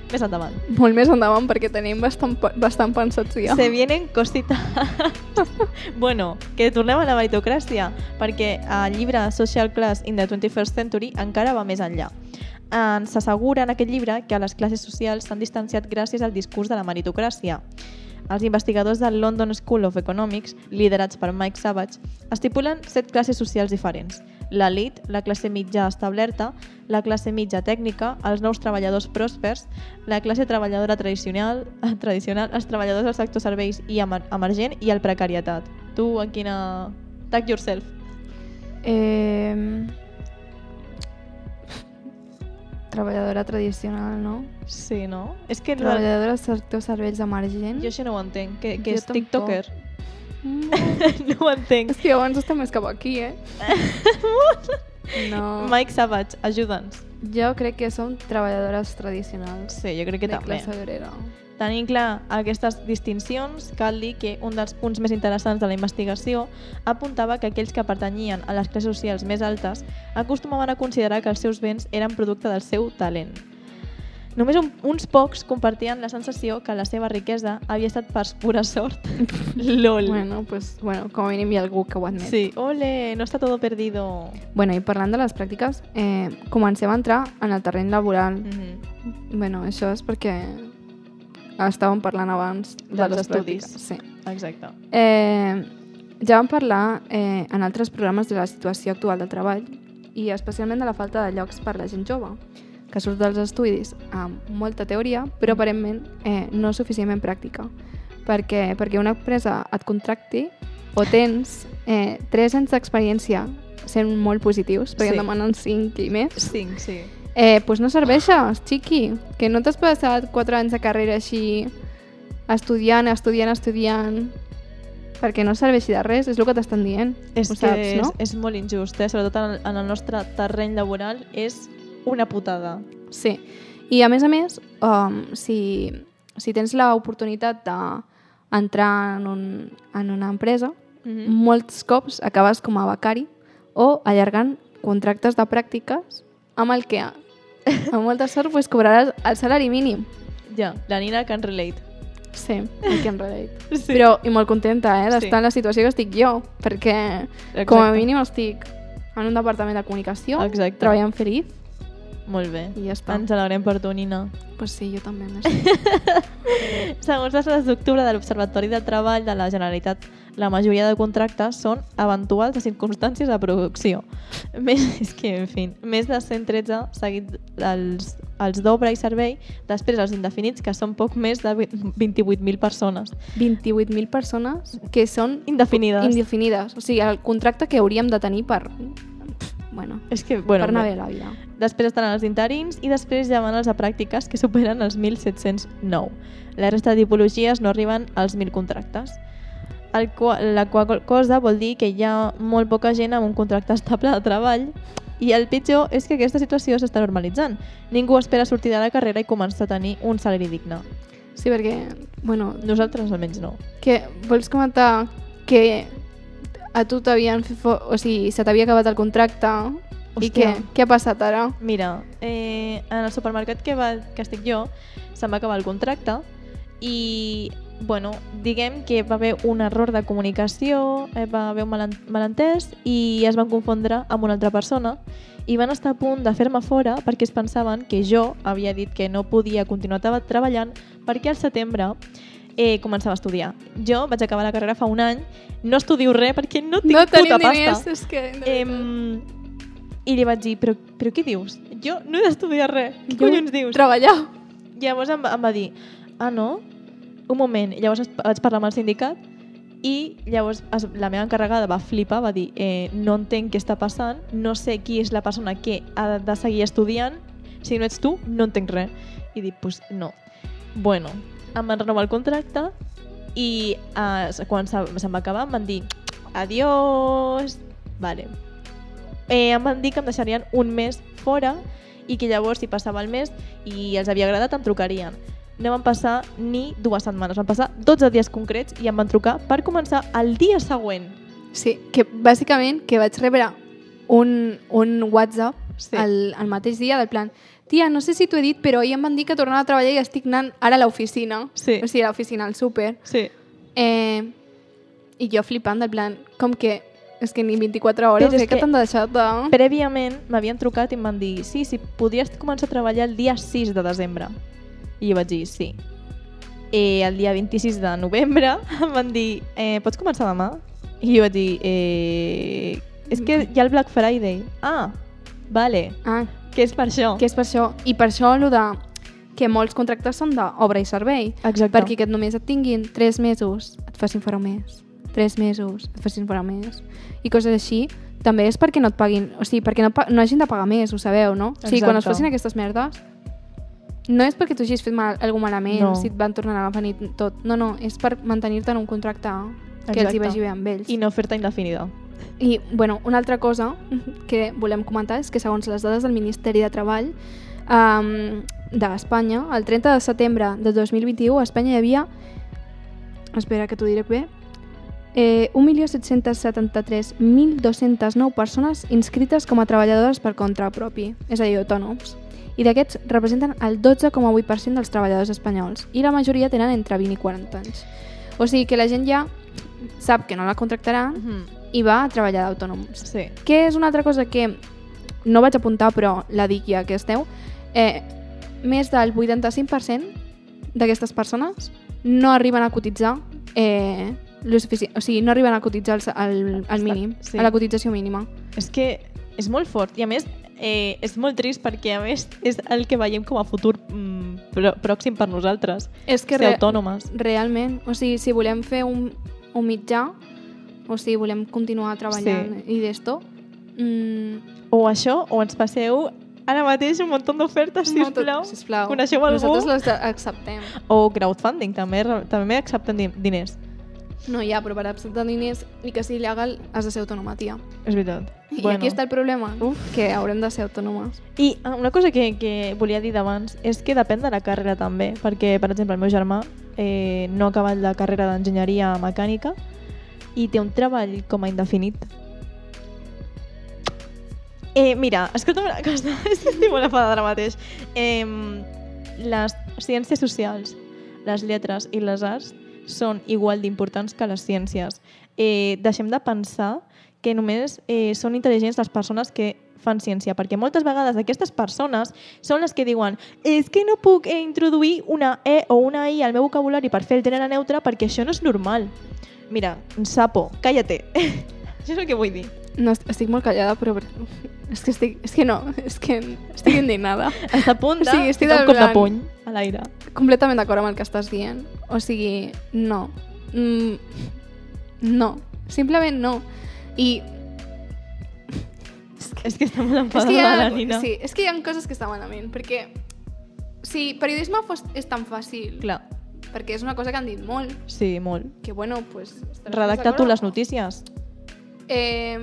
Més endavant. Molt més endavant perquè tenim bastant, bastant pensats ja. Se vienen cositas. [LAUGHS] bueno, que tornem a la meritocràcia, perquè el llibre Social Class in the 21st Century encara va més enllà. Ens assegura en aquest llibre que les classes socials s'han distanciat gràcies al discurs de la meritocràcia. Els investigadors del London School of Economics, liderats per Mike Savage, estipulen set classes socials diferents. L'elit, la classe mitja establerta, la classe mitja tècnica, els nous treballadors pròspers, la classe treballadora tradicional, [LAUGHS] tradicional els treballadors del sector serveis i emer emergent i el precarietat. Tu, en quina... Tag yourself. Eh... Treballadora tradicional, no? Sí, no? És que... La... Treballadora del sector serveis emergent. Jo això no ho entenc. Que, que Jo és tampoc. tiktoker? [LAUGHS] Mm. no ho entenc. És que abans està més cap aquí, eh? [LAUGHS] No. Mike Savage, ajuda'ns. Jo crec que som treballadores tradicionals. Sí, jo crec que de també. classe obrera. Tenint clar aquestes distincions, cal dir que un dels punts més interessants de la investigació apuntava que aquells que pertanyien a les classes socials més altes acostumaven a considerar que els seus béns eren producte del seu talent. Només un, uns pocs compartien la sensació que la seva riquesa havia estat per pura sort. [LAUGHS] LOL. Bueno, pues, bueno, com a mínim hi ha algú que ho admet. Sí, ole, no està todo perdido. Bueno, i parlant de les pràctiques, eh, comencem a entrar en el terreny laboral. Mm -hmm. Bueno, això és perquè estàvem parlant abans de Dels estudis. pràctiques. Sí. Exacte. Eh, ja vam parlar eh, en altres programes de la situació actual del treball i especialment de la falta de llocs per la gent jove, que surt dels estudis amb molta teoria, però aparentment eh, no suficientment pràctica. Perquè, perquè una empresa et contracti o tens eh, 3 anys d'experiència sent molt positius, perquè Sí. en demanen 5 i més, Cinc, sí. Eh, pues no serveixes, xiqui. Que no t'has passat 4 anys de carrera així estudiant, estudiant, estudiant perquè no serveixi de res, és el que t'estan dient. És Ho que saps, no? és, és molt injust, eh? sobretot en, el- en el nostre terreny laboral, és una putada. Sí. I a més a més, um, si, si tens l'oportunitat d'entrar en, un, en una empresa, Mm -hmm. molts cops acabes com a becari o allargant contractes de pràctiques amb el que amb molta sort pues, cobraràs el salari mínim. Ja, la Nina can relate. Sí, I can relate. [LAUGHS] Sí. Però, i molt contenta, eh, d'estar Sí. en la situació que estic jo, perquè Exacte. com a mínim estic en un departament de comunicació, Exacte. treballant feliç, Molt bé. i ja està. Ens alegrem per tu, Nina. Pues sí, jo també. [LAUGHS] Segons les dades d'octubre de l'Observatori del Treball de la Generalitat, la majoria de contractes són eventuals de circumstàncies de producció. Més, [LAUGHS] és que, en fi, més de 113 seguit els, els d'obra i servei, després els indefinits, que són poc més de 28.000 persones. 28.000 persones que són Indefinides. indefinides. O sigui, el contracte que hauríem de tenir per... Bueno, És que, bueno, per anar bé. la vida. Després estan els interins i després ja van els de pràctiques que superen els 1.709. La resta de tipologies no arriben als 1.000 contractes. El qual, la qual cosa vol dir que hi ha molt poca gent amb un contracte estable de treball i el pitjor és que aquesta situació s'està normalitzant. Ningú espera sortir de la carrera i començar a tenir un salari digne. Sí, perquè, bueno, Nosaltres almenys no. que vols comentar que a tu t'havien. O sigui, se t'havia acabat el contracte i què, Hòstia. què ha passat ara? Mira, eh, en el supermercat que, va, que estic jo se'm va acabar el contracte i, bueno, diguem que va haver un error de comunicació, eh, va haver un malen- malentès i es van confondre amb una altra persona i van estar a punt de fer-me fora perquè es pensaven que jo havia dit que no podia continuar treballant perquè al setembre eh, començava a estudiar. Jo vaig acabar la carrera fa un any, no estudio res perquè no tinc no puta diners, pasta. és que... Eh. I li vaig dir, però, però què dius? Jo no he d'estudiar res. Què Jo collons dius? Treballar. Llavors em, em va dir, ah, no? Un moment. Llavors vaig parlar amb el sindicat i llavors es, la meva encarregada va flipar, va dir, eh, no entenc què està passant, no sé qui és la persona que ha de seguir estudiant, si no ets tu, no entenc res. I dic, pues no. Bueno, em van renovar el contracte i eh, quan se- se'm va acabar em van dir, adiós, vale. Eh, em van dir que em deixarien un mes fora i que llavors si passava el mes i els havia agradat em trucarien. No van passar ni dues setmanes, van passar 12 dies concrets i em van trucar per començar el dia següent. Sí, que bàsicament que vaig rebre un, un WhatsApp Sí. el, el mateix dia del plan tia, no sé si t'ho he dit, però ahir em van dir que tornava a treballar i estic anant ara a l'oficina. Sí. O sigui, a l'oficina, al súper. Sí. Eh, I jo flipant, del plan, com que és que ni 24 hores, Però és eh, que, que- t'han deixat de... Prèviament m'havien trucat i em van dir sí, sí, podries començar a treballar el dia 6 de desembre. I jo vaig dir sí. I el dia 26 de novembre [LAUGHS] em van dir eh, pots començar demà? I jo vaig dir eh, és que hi ha el Black Friday. Ah, vale, Ah, que és per això. que és per això. I per això el de que molts contractes són d'obra i servei. Exacte. Perquè que només et tinguin 3 mesos, et facin fora un mes. 3 mesos, et facin fora un mes. I coses així, també és perquè no et paguin, o sigui, perquè no, no hagin de pagar més, ho sabeu, no? O sigui, quan es Exacte. facin aquestes merdes, no és perquè tu hagis fet mal, alguna malament, No. si et van tornar a venir tot. No, no, és per mantenir-te en un contracte que els hi Exacte. vagi bé amb ells. I no fer-te indefinida. I, bueno, una altra cosa que volem comentar és que segons les dades del Ministeri de Treball um, d'Espanya, el 30 de setembre de 2021 a Espanya hi havia, espera que t'ho diré bé, eh, 1.773.209 persones inscrites com a treballadores per compte propi, és a dir, autònoms. I d'aquests representen el 12,8% dels treballadors espanyols i la majoria tenen entre 20 i 40 anys. O sigui que la gent ja sap que no la contractaran i va a treballar d'autònoms. Sí. Que és una altra cosa que no vaig apuntar, però la dic ja que esteu. Eh, més del 85% d'aquestes persones no arriben a cotitzar eh, lo suficient, o sigui, no arriben a cotitzar el, el, el mínim, sí. a la cotització mínima. És que és molt fort i a més eh, és molt trist perquè a més és el que veiem com a futur mm, prò- pròxim per nosaltres. És que Ser re- autònomes. Realment, o sigui, si volem fer un, un mitjà, o sigui, volem continuar treballant Sí. i d'esto, mm, O això, o ens passeu ara mateix un munt d'ofertes, sisplau. sisplau. Coneixeu algú? Nosaltres les acceptem. O crowdfunding, també, també accepten di- diners. No, ja, però per acceptar diners ni que sigui legal has de ser autònoma, tia. És veritat. I aquí està el problema, Uf. que haurem de ser autònomes. I ah, una cosa que, que volia dir d'abans és que depèn de la carrera també, perquè, per exemple, el meu germà eh, no ha acabat la carrera d'enginyeria mecànica i té un treball com a indefinit. Eh, mira, escolta'm una cosa, [LAUGHS] estic molt enfadada ara mateix. Eh, les ciències socials, les lletres i les arts són igual d'importants que les ciències. Eh, deixem de pensar que només eh, són intel·ligents les persones que fan ciència, perquè moltes vegades aquestes persones són les que diuen és que no puc eh, introduir una E o una I al meu vocabulari per fer el gènere neutre perquè això no és normal. Mira, sapo, cállate. això és el que vull dir. No, est- estic molt callada, però... És que, estic, és que no, és que estic indignada. Està a punt de O sigui, estic del cop de puny a l'aire. Completament d'acord amb el que estàs dient. O sigui, no. Mm, no. Simplement no. I És que està molt és enfadada que, hi ha, la Nina. sí, és que hi ha coses que estan malament, perquè si periodisme fos, és tan fàcil, Clar, perquè és una cosa que han dit molt, sí, molt. que bueno, pues... Redacta tu les notícies. Eh,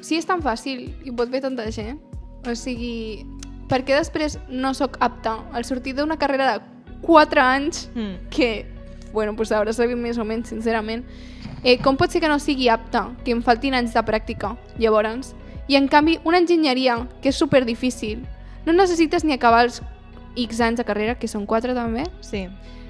si és tan fàcil i pot fer tanta gent, o sigui, per què després no sóc apta al sortir d'una carrera de 4 anys Mm. que, bueno, pues haurà servit més o menys, sincerament, eh, com pot ser que no sigui apta, que em faltin anys de pràctica, llavors? I en canvi, una enginyeria, que és super difícil, no necessites ni acabar els X anys de carrera, que són 4 també, Sí.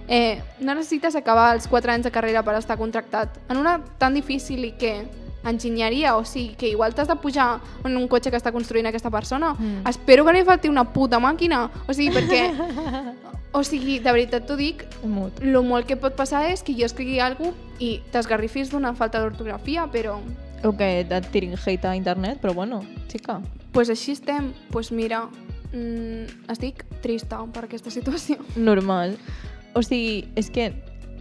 eh, no necessites acabar els 4 anys de carrera per estar contractat. En una tan difícil i que enginyeria, o sigui, que igual t'has de pujar en un cotxe que està construint aquesta persona. Mm. Espero que no li falti una puta màquina. O sigui, perquè... [LAUGHS] o sigui, de veritat t'ho dic, Mut. lo molt que pot passar és que jo escrigui alguna i t'esgarrifis d'una falta d'ortografia, però O que et tirin hate a internet, però bueno, xica. pues així estem. pues mira, mm, estic trista per aquesta situació. Normal. O sigui, és que...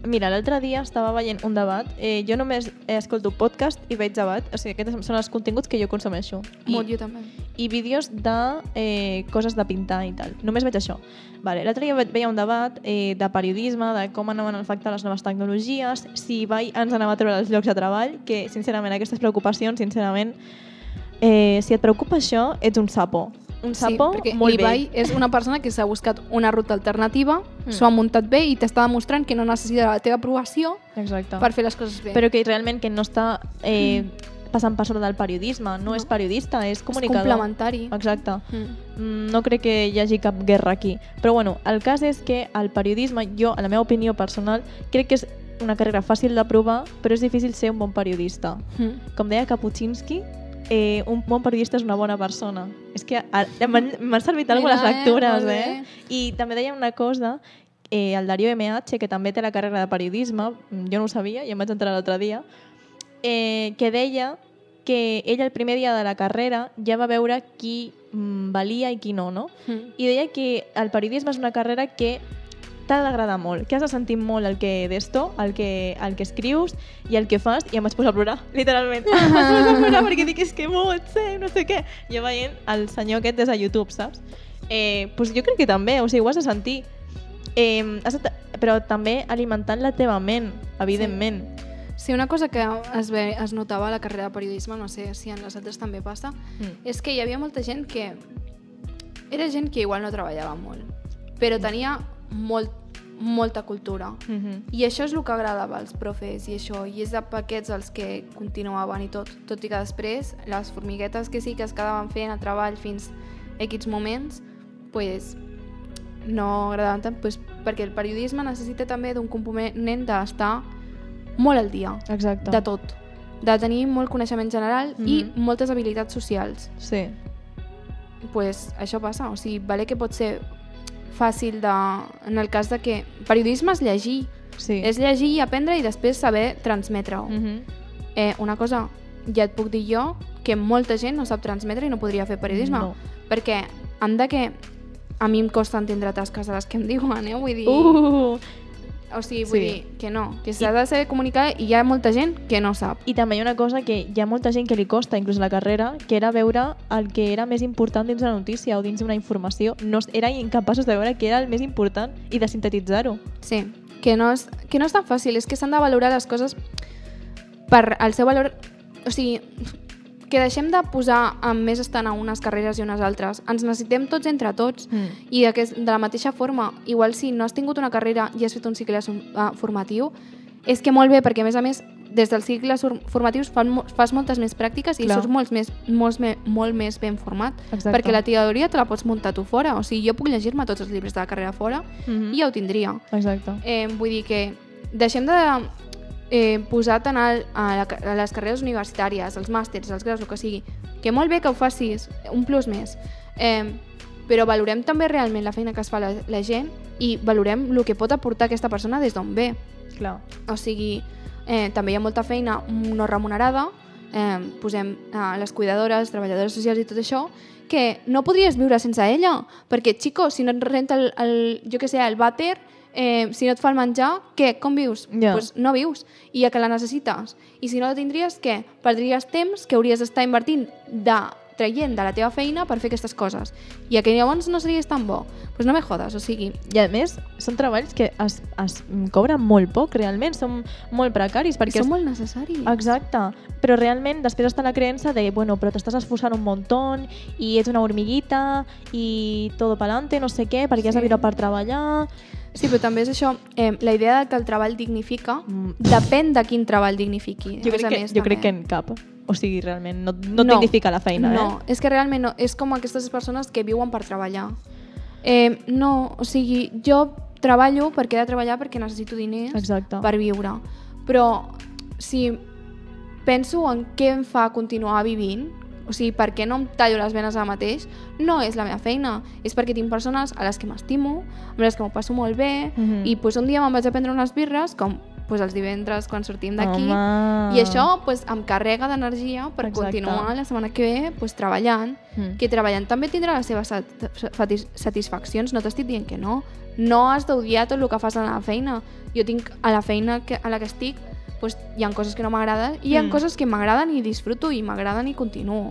Mira, l'altre dia estava veient un debat. Eh, jo només escolto podcast i veig debat. O sigui, aquests són els continguts que jo consumeixo. I, Molt, jo també. i vídeos de eh, coses de pintar i tal. Només veig això. Vale, L'altre dia ve- veia un debat eh, de periodisme, de com anaven a afectar les noves tecnologies, si Ibai ens anava a treure els llocs de treball, que sincerament aquestes preocupacions, sincerament, eh, si et preocupa això, ets un sapo. Un sapo sí, perquè molt l'Ibai vell. és una persona que s'ha buscat una ruta alternativa, Mm. mm. s'ho ha muntat bé i t'està demostrant que no necessita la teva aprovació Exacte. per fer les coses bé. Però que realment que no està eh, passant per sobre del periodisme, no, No. és periodista, és és comunicador. complementari. Exacte. Mm. Mm, no crec que hi hagi cap guerra aquí. Però bueno, el cas és que el periodisme, jo, a la meva opinió personal, crec que és una carrera fàcil d'aprovar, però és difícil ser un bon periodista. Mm. Com deia Kapuscinski, eh, un bon periodista és una bona persona. És que m'han servit Mira, algunes eh, lectures, eh? bé. I també deia una cosa, eh, el Darío MH, que també té la carrera de periodisme, jo no ho sabia, i em vaig entrar l'altre dia, eh, que deia que ell el primer dia de la carrera ja va veure qui mm, valia i qui no, no? Mm. I deia que el periodisme és una carrera que t'ha d'agradar molt, que has de sentir molt el que d'esto, el que, el que escrius i el que fas, i em vaig posar a plorar, [LAUGHS] literalment. em vaig posar a plorar perquè dic, és que molt sé, no sé què. Jo veient el senyor aquest des de YouTube, saps? Eh, pues jo crec que també, o sigui, ho has de sentir. Eh, has de, però també alimentant la teva ment, evidentment. Sí, una cosa que es, ve, es notava a la carrera de periodisme, no sé si en les altres també passa, Mm. és que hi havia molta gent que... Era gent que igual no treballava molt, però tenia molt, molta cultura. Mm -hmm. I això és el que agradava als profes i això, i és de paquets els que continuaven i tot, tot i que després les formiguetes que sí que es quedaven fent a treball fins a X moments, pues, no agradaven tant, pues, perquè el periodisme necessita també d'un component d'estar molt al dia, Exacte. de tot, de tenir molt coneixement general i Mhm. moltes habilitats socials. Sí. pues, això passa. O sigui, vale que pot ser fàcil de, en el cas de que periodisme és llegir, Sí. és llegir i aprendre i després saber transmetre-ho. Mm -hmm. eh, una cosa, ja et puc dir jo, que molta gent no sap transmetre i no podria fer periodisme. No. Perquè han de que a mi em costa entendre tasques de les que em diuen, eh? Vull dir... Uh, o sigui, vull sí. dir que no, que s'ha de saber comunicar i hi ha molta gent que no sap. I també hi ha una cosa que hi ha molta gent que li costa, inclús la carrera, que era veure el que era més important dins una notícia o dins d'una informació. No, eren incapaços de veure què era el més important i de sintetitzar-ho. Sí, que no és, que no és tan fàcil, és que s'han de valorar les coses per el seu valor... O sigui, que deixem de posar amb més estant a unes carreres i unes altres. Ens necessitem tots entre tots. Mm. I de, de la mateixa forma, igual si no has tingut una carrera i has fet un cicle uh, formatiu, és que molt bé, perquè a més a més, des dels cicles for- formatius fan, fas moltes més pràctiques i Clar. surts molts més, molts me, molt més ben format. Exacte. Perquè la teoria te la pots muntar tu fora. O sigui, jo puc llegir-me tots els llibres de la carrera fora Mm -hmm. i ja ho tindria. Exacte. Eh, vull dir que deixem de eh, posar tant al, a, la, a les carreres universitàries, els màsters, els graus, el que sigui, que molt bé que ho facis, un plus més, eh, però valorem també realment la feina que es fa la, la gent i valorem el que pot aportar aquesta persona des d'on ve. Clar. O sigui, eh, també hi ha molta feina no remunerada, eh, posem eh, les cuidadores, treballadores socials i tot això, que no podries viure sense ella, perquè, xico, si no et renta el, el jo que sé, el vàter, eh, si no et fa el menjar, què? Com vius? Ja. pues no vius, i a que la necessites. I si no la tindries, què? Perdries temps que hauries d'estar invertint de traient de la teva feina per fer aquestes coses. I a que llavors no series tan bo. Doncs pues no me jodes, o sigui, I a més, són treballs que es, es cobren molt poc, realment, són molt precaris. Perquè són es- molt necessaris. Exacte, però realment després està la creença de, bueno, però t'estàs esforçant un montón i ets una hormiguita i todo pa'lante, no sé què, perquè has de Sí. viure per treballar... Sí, però també és això, eh, la idea de que el treball dignifica Mm. depèn de quin treball dignifiqui. Jo, crec a que, més, jo crec que també. en cap. O sigui, realment, no, no, no dignifica la feina, no, eh? és que realment no. És com aquestes persones que viuen per treballar. Eh, no, o sigui, jo treballo perquè he de treballar perquè necessito diners Exacte. per viure. Però si penso en què em fa continuar vivint, o sigui, per què no em tallo les venes ara mateix, no és la meva feina, és perquè tinc persones a les que m'estimo, amb les que m'ho passo molt bé, Mhm. i pues, un dia me'n vaig a prendre unes birres, com pues, els divendres quan sortim d'aquí, i això pues, em carrega d'energia per Exacte. continuar la setmana que ve pues, treballant, Mm. que treballant també tindrà les seves sat satis satisfaccions, no t'estic dient que no. No has d'odiar tot el que fas a la feina. Jo tinc a la feina que, a la que estic, pues, hi ha coses que no m'agraden i hi ha Mm. coses que m'agraden i disfruto i m'agraden i continuo.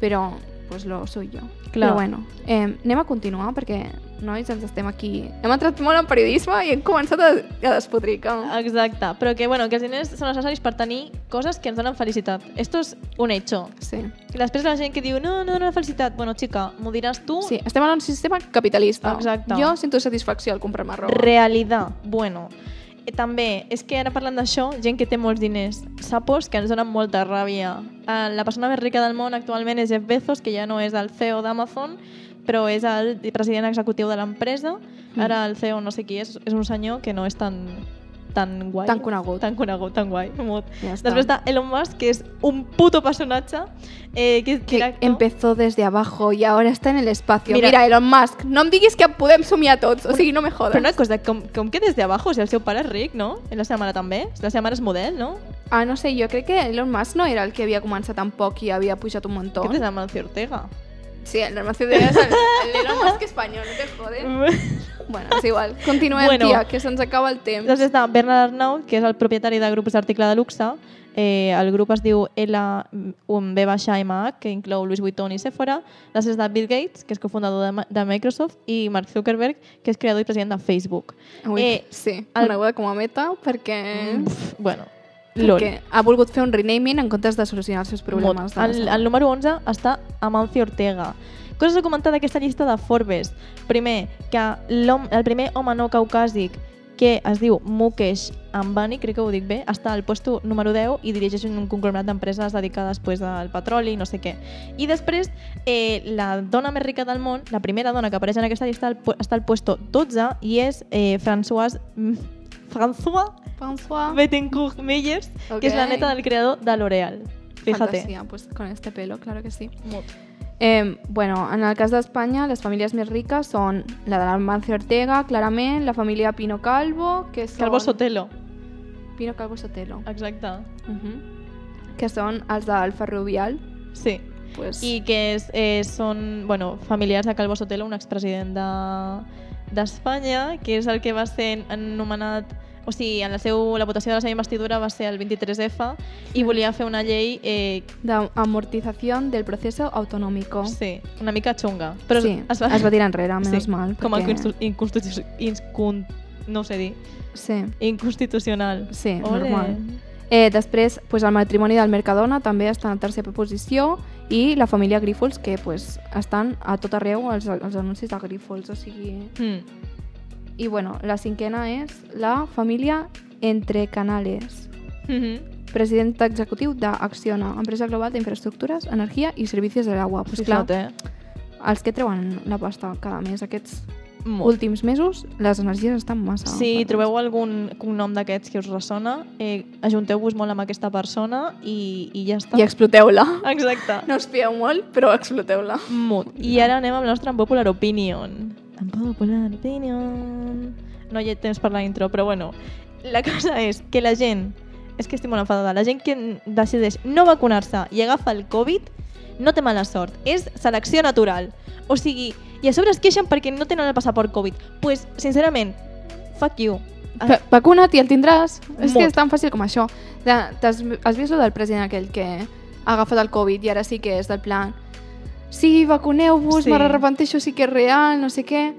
Però, pues, lo soy jo. Clar. Però bueno, eh, anem a continuar perquè, nois, ens estem aquí... Hem entrat molt en periodisme i hem començat a, a despotricar. Exacte, però que, bueno, que els diners són necessaris per tenir coses que ens donen felicitat. Esto es un hecho. Sí. Que després la gent que diu, no, no dona felicitat. Bueno, xica, m'ho diràs tu. sí, estem en un sistema capitalista. Exacte. Jo sento satisfacció al comprar-me roba. Realitat. Bueno, eh, també, és que ara parlant d'això, gent que té molts diners, sapos que ens donen molta ràbia. Eh, La persona més rica del món actualment és Jeff Bezos, que ja no és el CEO d'Amazon, però és el president executiu de l'empresa. Mm. Ara el CEO no sé qui és, és un senyor que no és tan tan guai. Tan conegut. Tan conegut, tan guai. Mut. Ja està. Després de Elon Musk, que és un puto personatge, eh, que que empezó desde abajo y ahora está en el espacio. Mira- Mira, Elon Musk, no em diguis que podem somiar tots, o sigui, no me jodes. Però una cosa, com, com que des de abajo, o sigui, el seu pare és ric, no? I la seva mare també? La seva mare és model, no? Ah, no sé, jo crec que Elon Musk no era el que havia començat tan poc i havia pujat un muntó. Què és Amancio Ortega? Sí, el Elon Musk és el, el Elon Musk espanyol, no te jodes. [LAUGHS] Bueno, és igual. Continuem, Bueno. tia, que se'ns acaba el temps. Després està Bernard Arnault, que és el propietari de grups d'article de luxe. Eh, el grup es diu LBMH, que inclou Louis Vuitton i Sephora. Després de Bill Gates, que és cofundador de, de Microsoft, i Mark Zuckerberg, que és creador i president de Facebook. Ui, eh, sí, el- coneguda com a meta perquè... Pff, bueno, LOL. perquè ha volgut fer un renaming en comptes de solucionar els seus problemes. El, el número 11 està Amancio Ortega. Coses a comentar d'aquesta llista de Forbes. Primer, que el primer home no caucàsic que es diu Mukesh Ambani, crec que ho dic bé, està al puesto número 10 i dirigeix un conglomerat d'empreses dedicades pues, al petroli i no sé què. I després, eh, la dona més rica del món, la primera dona que apareix en aquesta llista està al puesto 12 i és eh, Françoise... François François. Bettencourt Meyers, que és la neta del creador de L'Oreal. Fíjate. Fantasía, pues con este pelo, claro que sí. Eh, bueno, en el cas d'Espanya, les famílies més riques són la de l'Amancio Ortega, clarament, la família Pino Calvo, que són... Calvo Sotelo. Pino Calvo Sotelo. Exacte. Uh -huh. Que són els del Ferrovial. Sí. Pues, I que és, eh, són bueno, familiars de Calvo Sotelo, un expresident de- d'Espanya, que és el que va ser anomenat o sigui, en la, seu, la votació de la seva investidura va ser el 23F i volia fer una llei eh, d'amortització del procés autonòmico. sí, una mica xunga. Però sí, es va, es va tirar enrere, menys sí, mal. Com perquè- inconstitu- inconstitu- incon- no ho sé dir, Sí, inconstitucional. sí, Ole. normal. Eh, després, pues, el matrimoni del Mercadona també està en tercera posició i la família Grífols, que pues, estan a tot arreu els, els anuncis de Grífols. O sigui... Mm. I bueno, la cinquena és la família Entre Canales, Mhm. president executiu d'Acciona, empresa global d'infraestructures, energia i servicis de l'aigua. Pues, clar, Fíjate. els que treuen la pasta cada mes aquests Molt. últims mesos, les energies estan massa... Si altes. trobeu algun cognom d'aquests que us ressona, eh, ajunteu-vos molt amb aquesta persona i, i ja està. I exploteu-la. Exacte. No us fieu molt, però exploteu-la. Mut. I ara anem amb la nostra Unpopular Opinion. Unpopular Opinion. No hi ha temps per la intro, però bueno. La cosa és que la gent, és que estic molt enfadada, la gent que decideix no vacunar-se i agafa el Covid no té mala sort. És selecció natural. O sigui, i a sobre es queixen perquè no tenen el passaport Covid. pues, sincerament, fuck you. Va- Vacuna't i el tindràs. És Molt. que és tan fàcil com això. Has vist lo del president aquell que ha agafat el Covid i ara sí que és del plan sí, vacuneu-vos, Sí. sí. m'arrepenteixo, sí que és real, no sé què.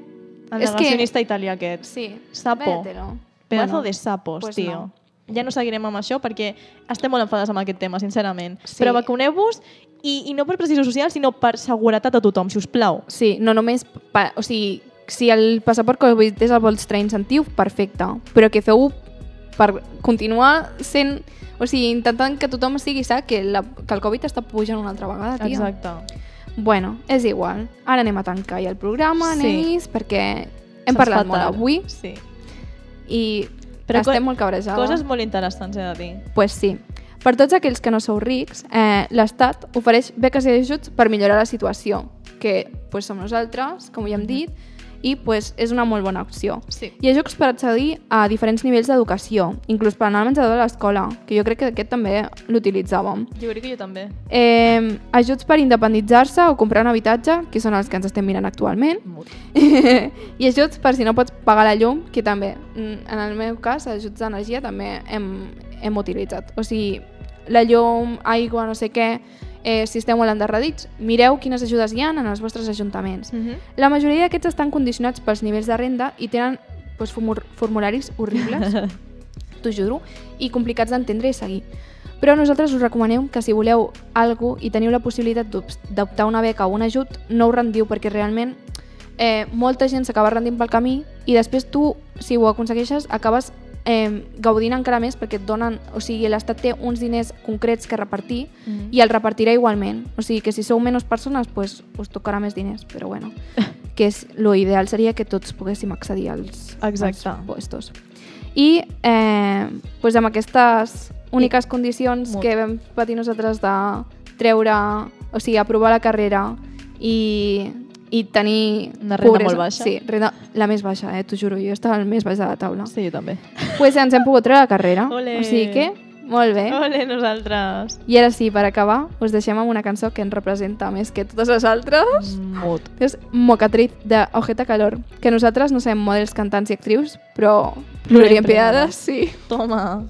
El És que- negacionista italià aquest. Sí, Sapo. véatelo. Pedazo Bueno, de sapos, pues tio. no. Ja no seguirem amb això perquè estem molt enfadats amb aquest tema, sincerament. Sí. Però vacuneu-vos i, i no per precisió social, sinó per seguretat a tothom, si us plau. Sí, no només... Pa, o sigui, si el passaport Covid és el vostre incentiu, perfecte. Però que feu per continuar sent... O sigui, intentant que tothom estigui sa que, la, que el Covid està pujant una altra vegada, tia. Exacte. Bueno, és igual. Ara anem a tancar ja el programa, Sí. nenis, perquè hem parlat fa molt avui Sí. i Però estem molt cabrejades. Coses molt interessants, he de dir. Pues sí. Per tots aquells que no sou rics, eh, l'Estat ofereix beques i ajuts per millorar la situació, que pues, som nosaltres, com ja hem dit, i pues, és una molt bona opció. Sí. Hi ha jocs per accedir a diferents nivells d'educació, inclús per anar al menjador de l'escola, que jo crec que aquest també l'utilitzàvem. Jo crec que jo també. Eh, ajuts per independitzar-se o comprar un habitatge, que són els que ens estem mirant actualment. [LAUGHS] I ajuts per si no pots pagar la llum, que també, mm, en el meu cas, ajuts d'energia també hem, hem utilitzat. O sigui, la llum, aigua, no sé què, eh, si esteu molt endarredits, mireu quines ajudes hi ha en els vostres ajuntaments. Mm -hmm. La majoria d'aquests estan condicionats pels nivells de renda i tenen doncs, formularis horribles, [LAUGHS] t'ho juro, i complicats d'entendre i seguir. Però nosaltres us recomanem que si voleu alguna i teniu la possibilitat d'optar una beca o un ajut, no ho rendiu perquè realment eh, molta gent s'acaba rendint pel camí i després tu, si ho aconsegueixes, acabes eh, gaudint encara més perquè et donen, o sigui, l'Estat té uns diners concrets que repartir Mhm. i el repartirà igualment. O sigui que si sou menys persones, pues, us tocarà més diners, però bueno, [LAUGHS] que és, lo ideal seria que tots poguéssim accedir als, Exacte. als puestos. I eh, pues amb aquestes úniques condicions Molt. que vam patir nosaltres de treure, o sigui, aprovar la carrera i, i tenir... Una renda pobresa. molt baixa. Sí, renda, la més baixa, eh, t'ho juro, jo estava al més baix de la taula. Sí, jo també. pues ens hem pogut treure la carrera. Ole. O sigui que, molt bé. Ole, nosaltres. I ara sí, per acabar, us deixem amb una cançó que ens representa més que totes les altres. Molt. És Mocatriz, de Ojeta Calor, que nosaltres no sabem models, cantants i actrius, però plorarien piades, sí. Toma.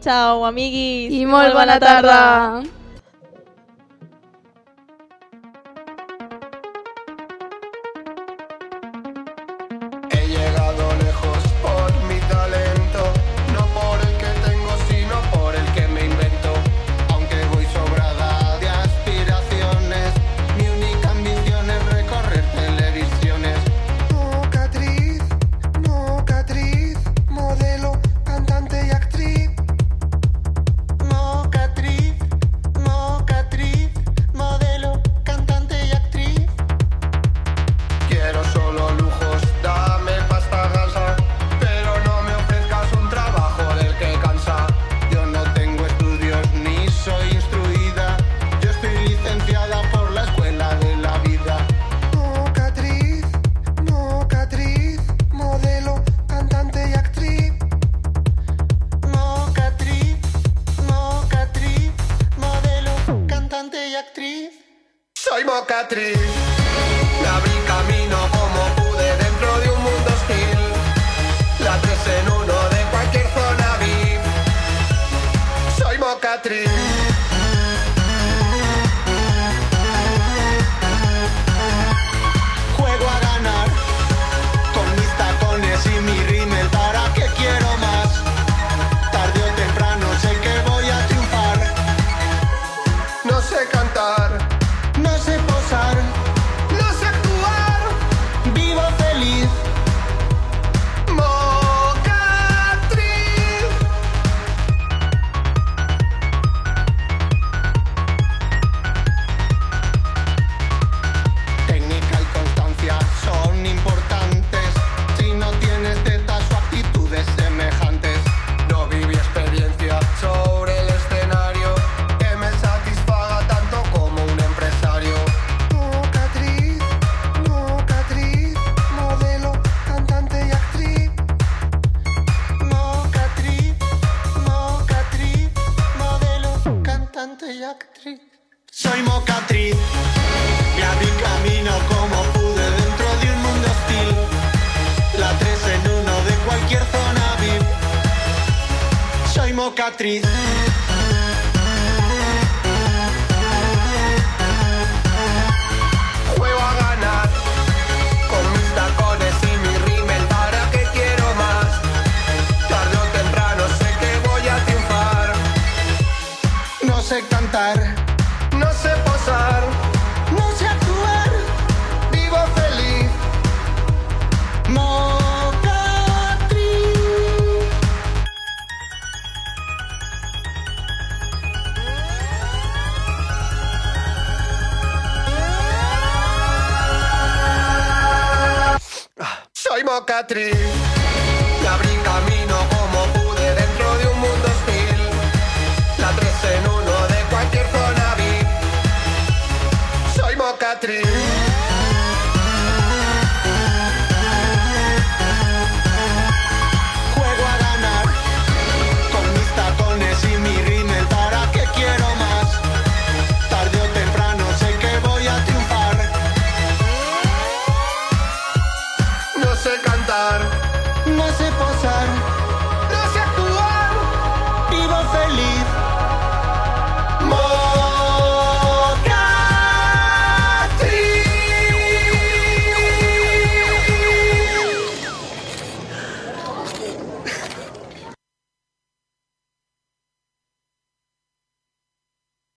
Ciao, amiguis. I molt bona tarda! He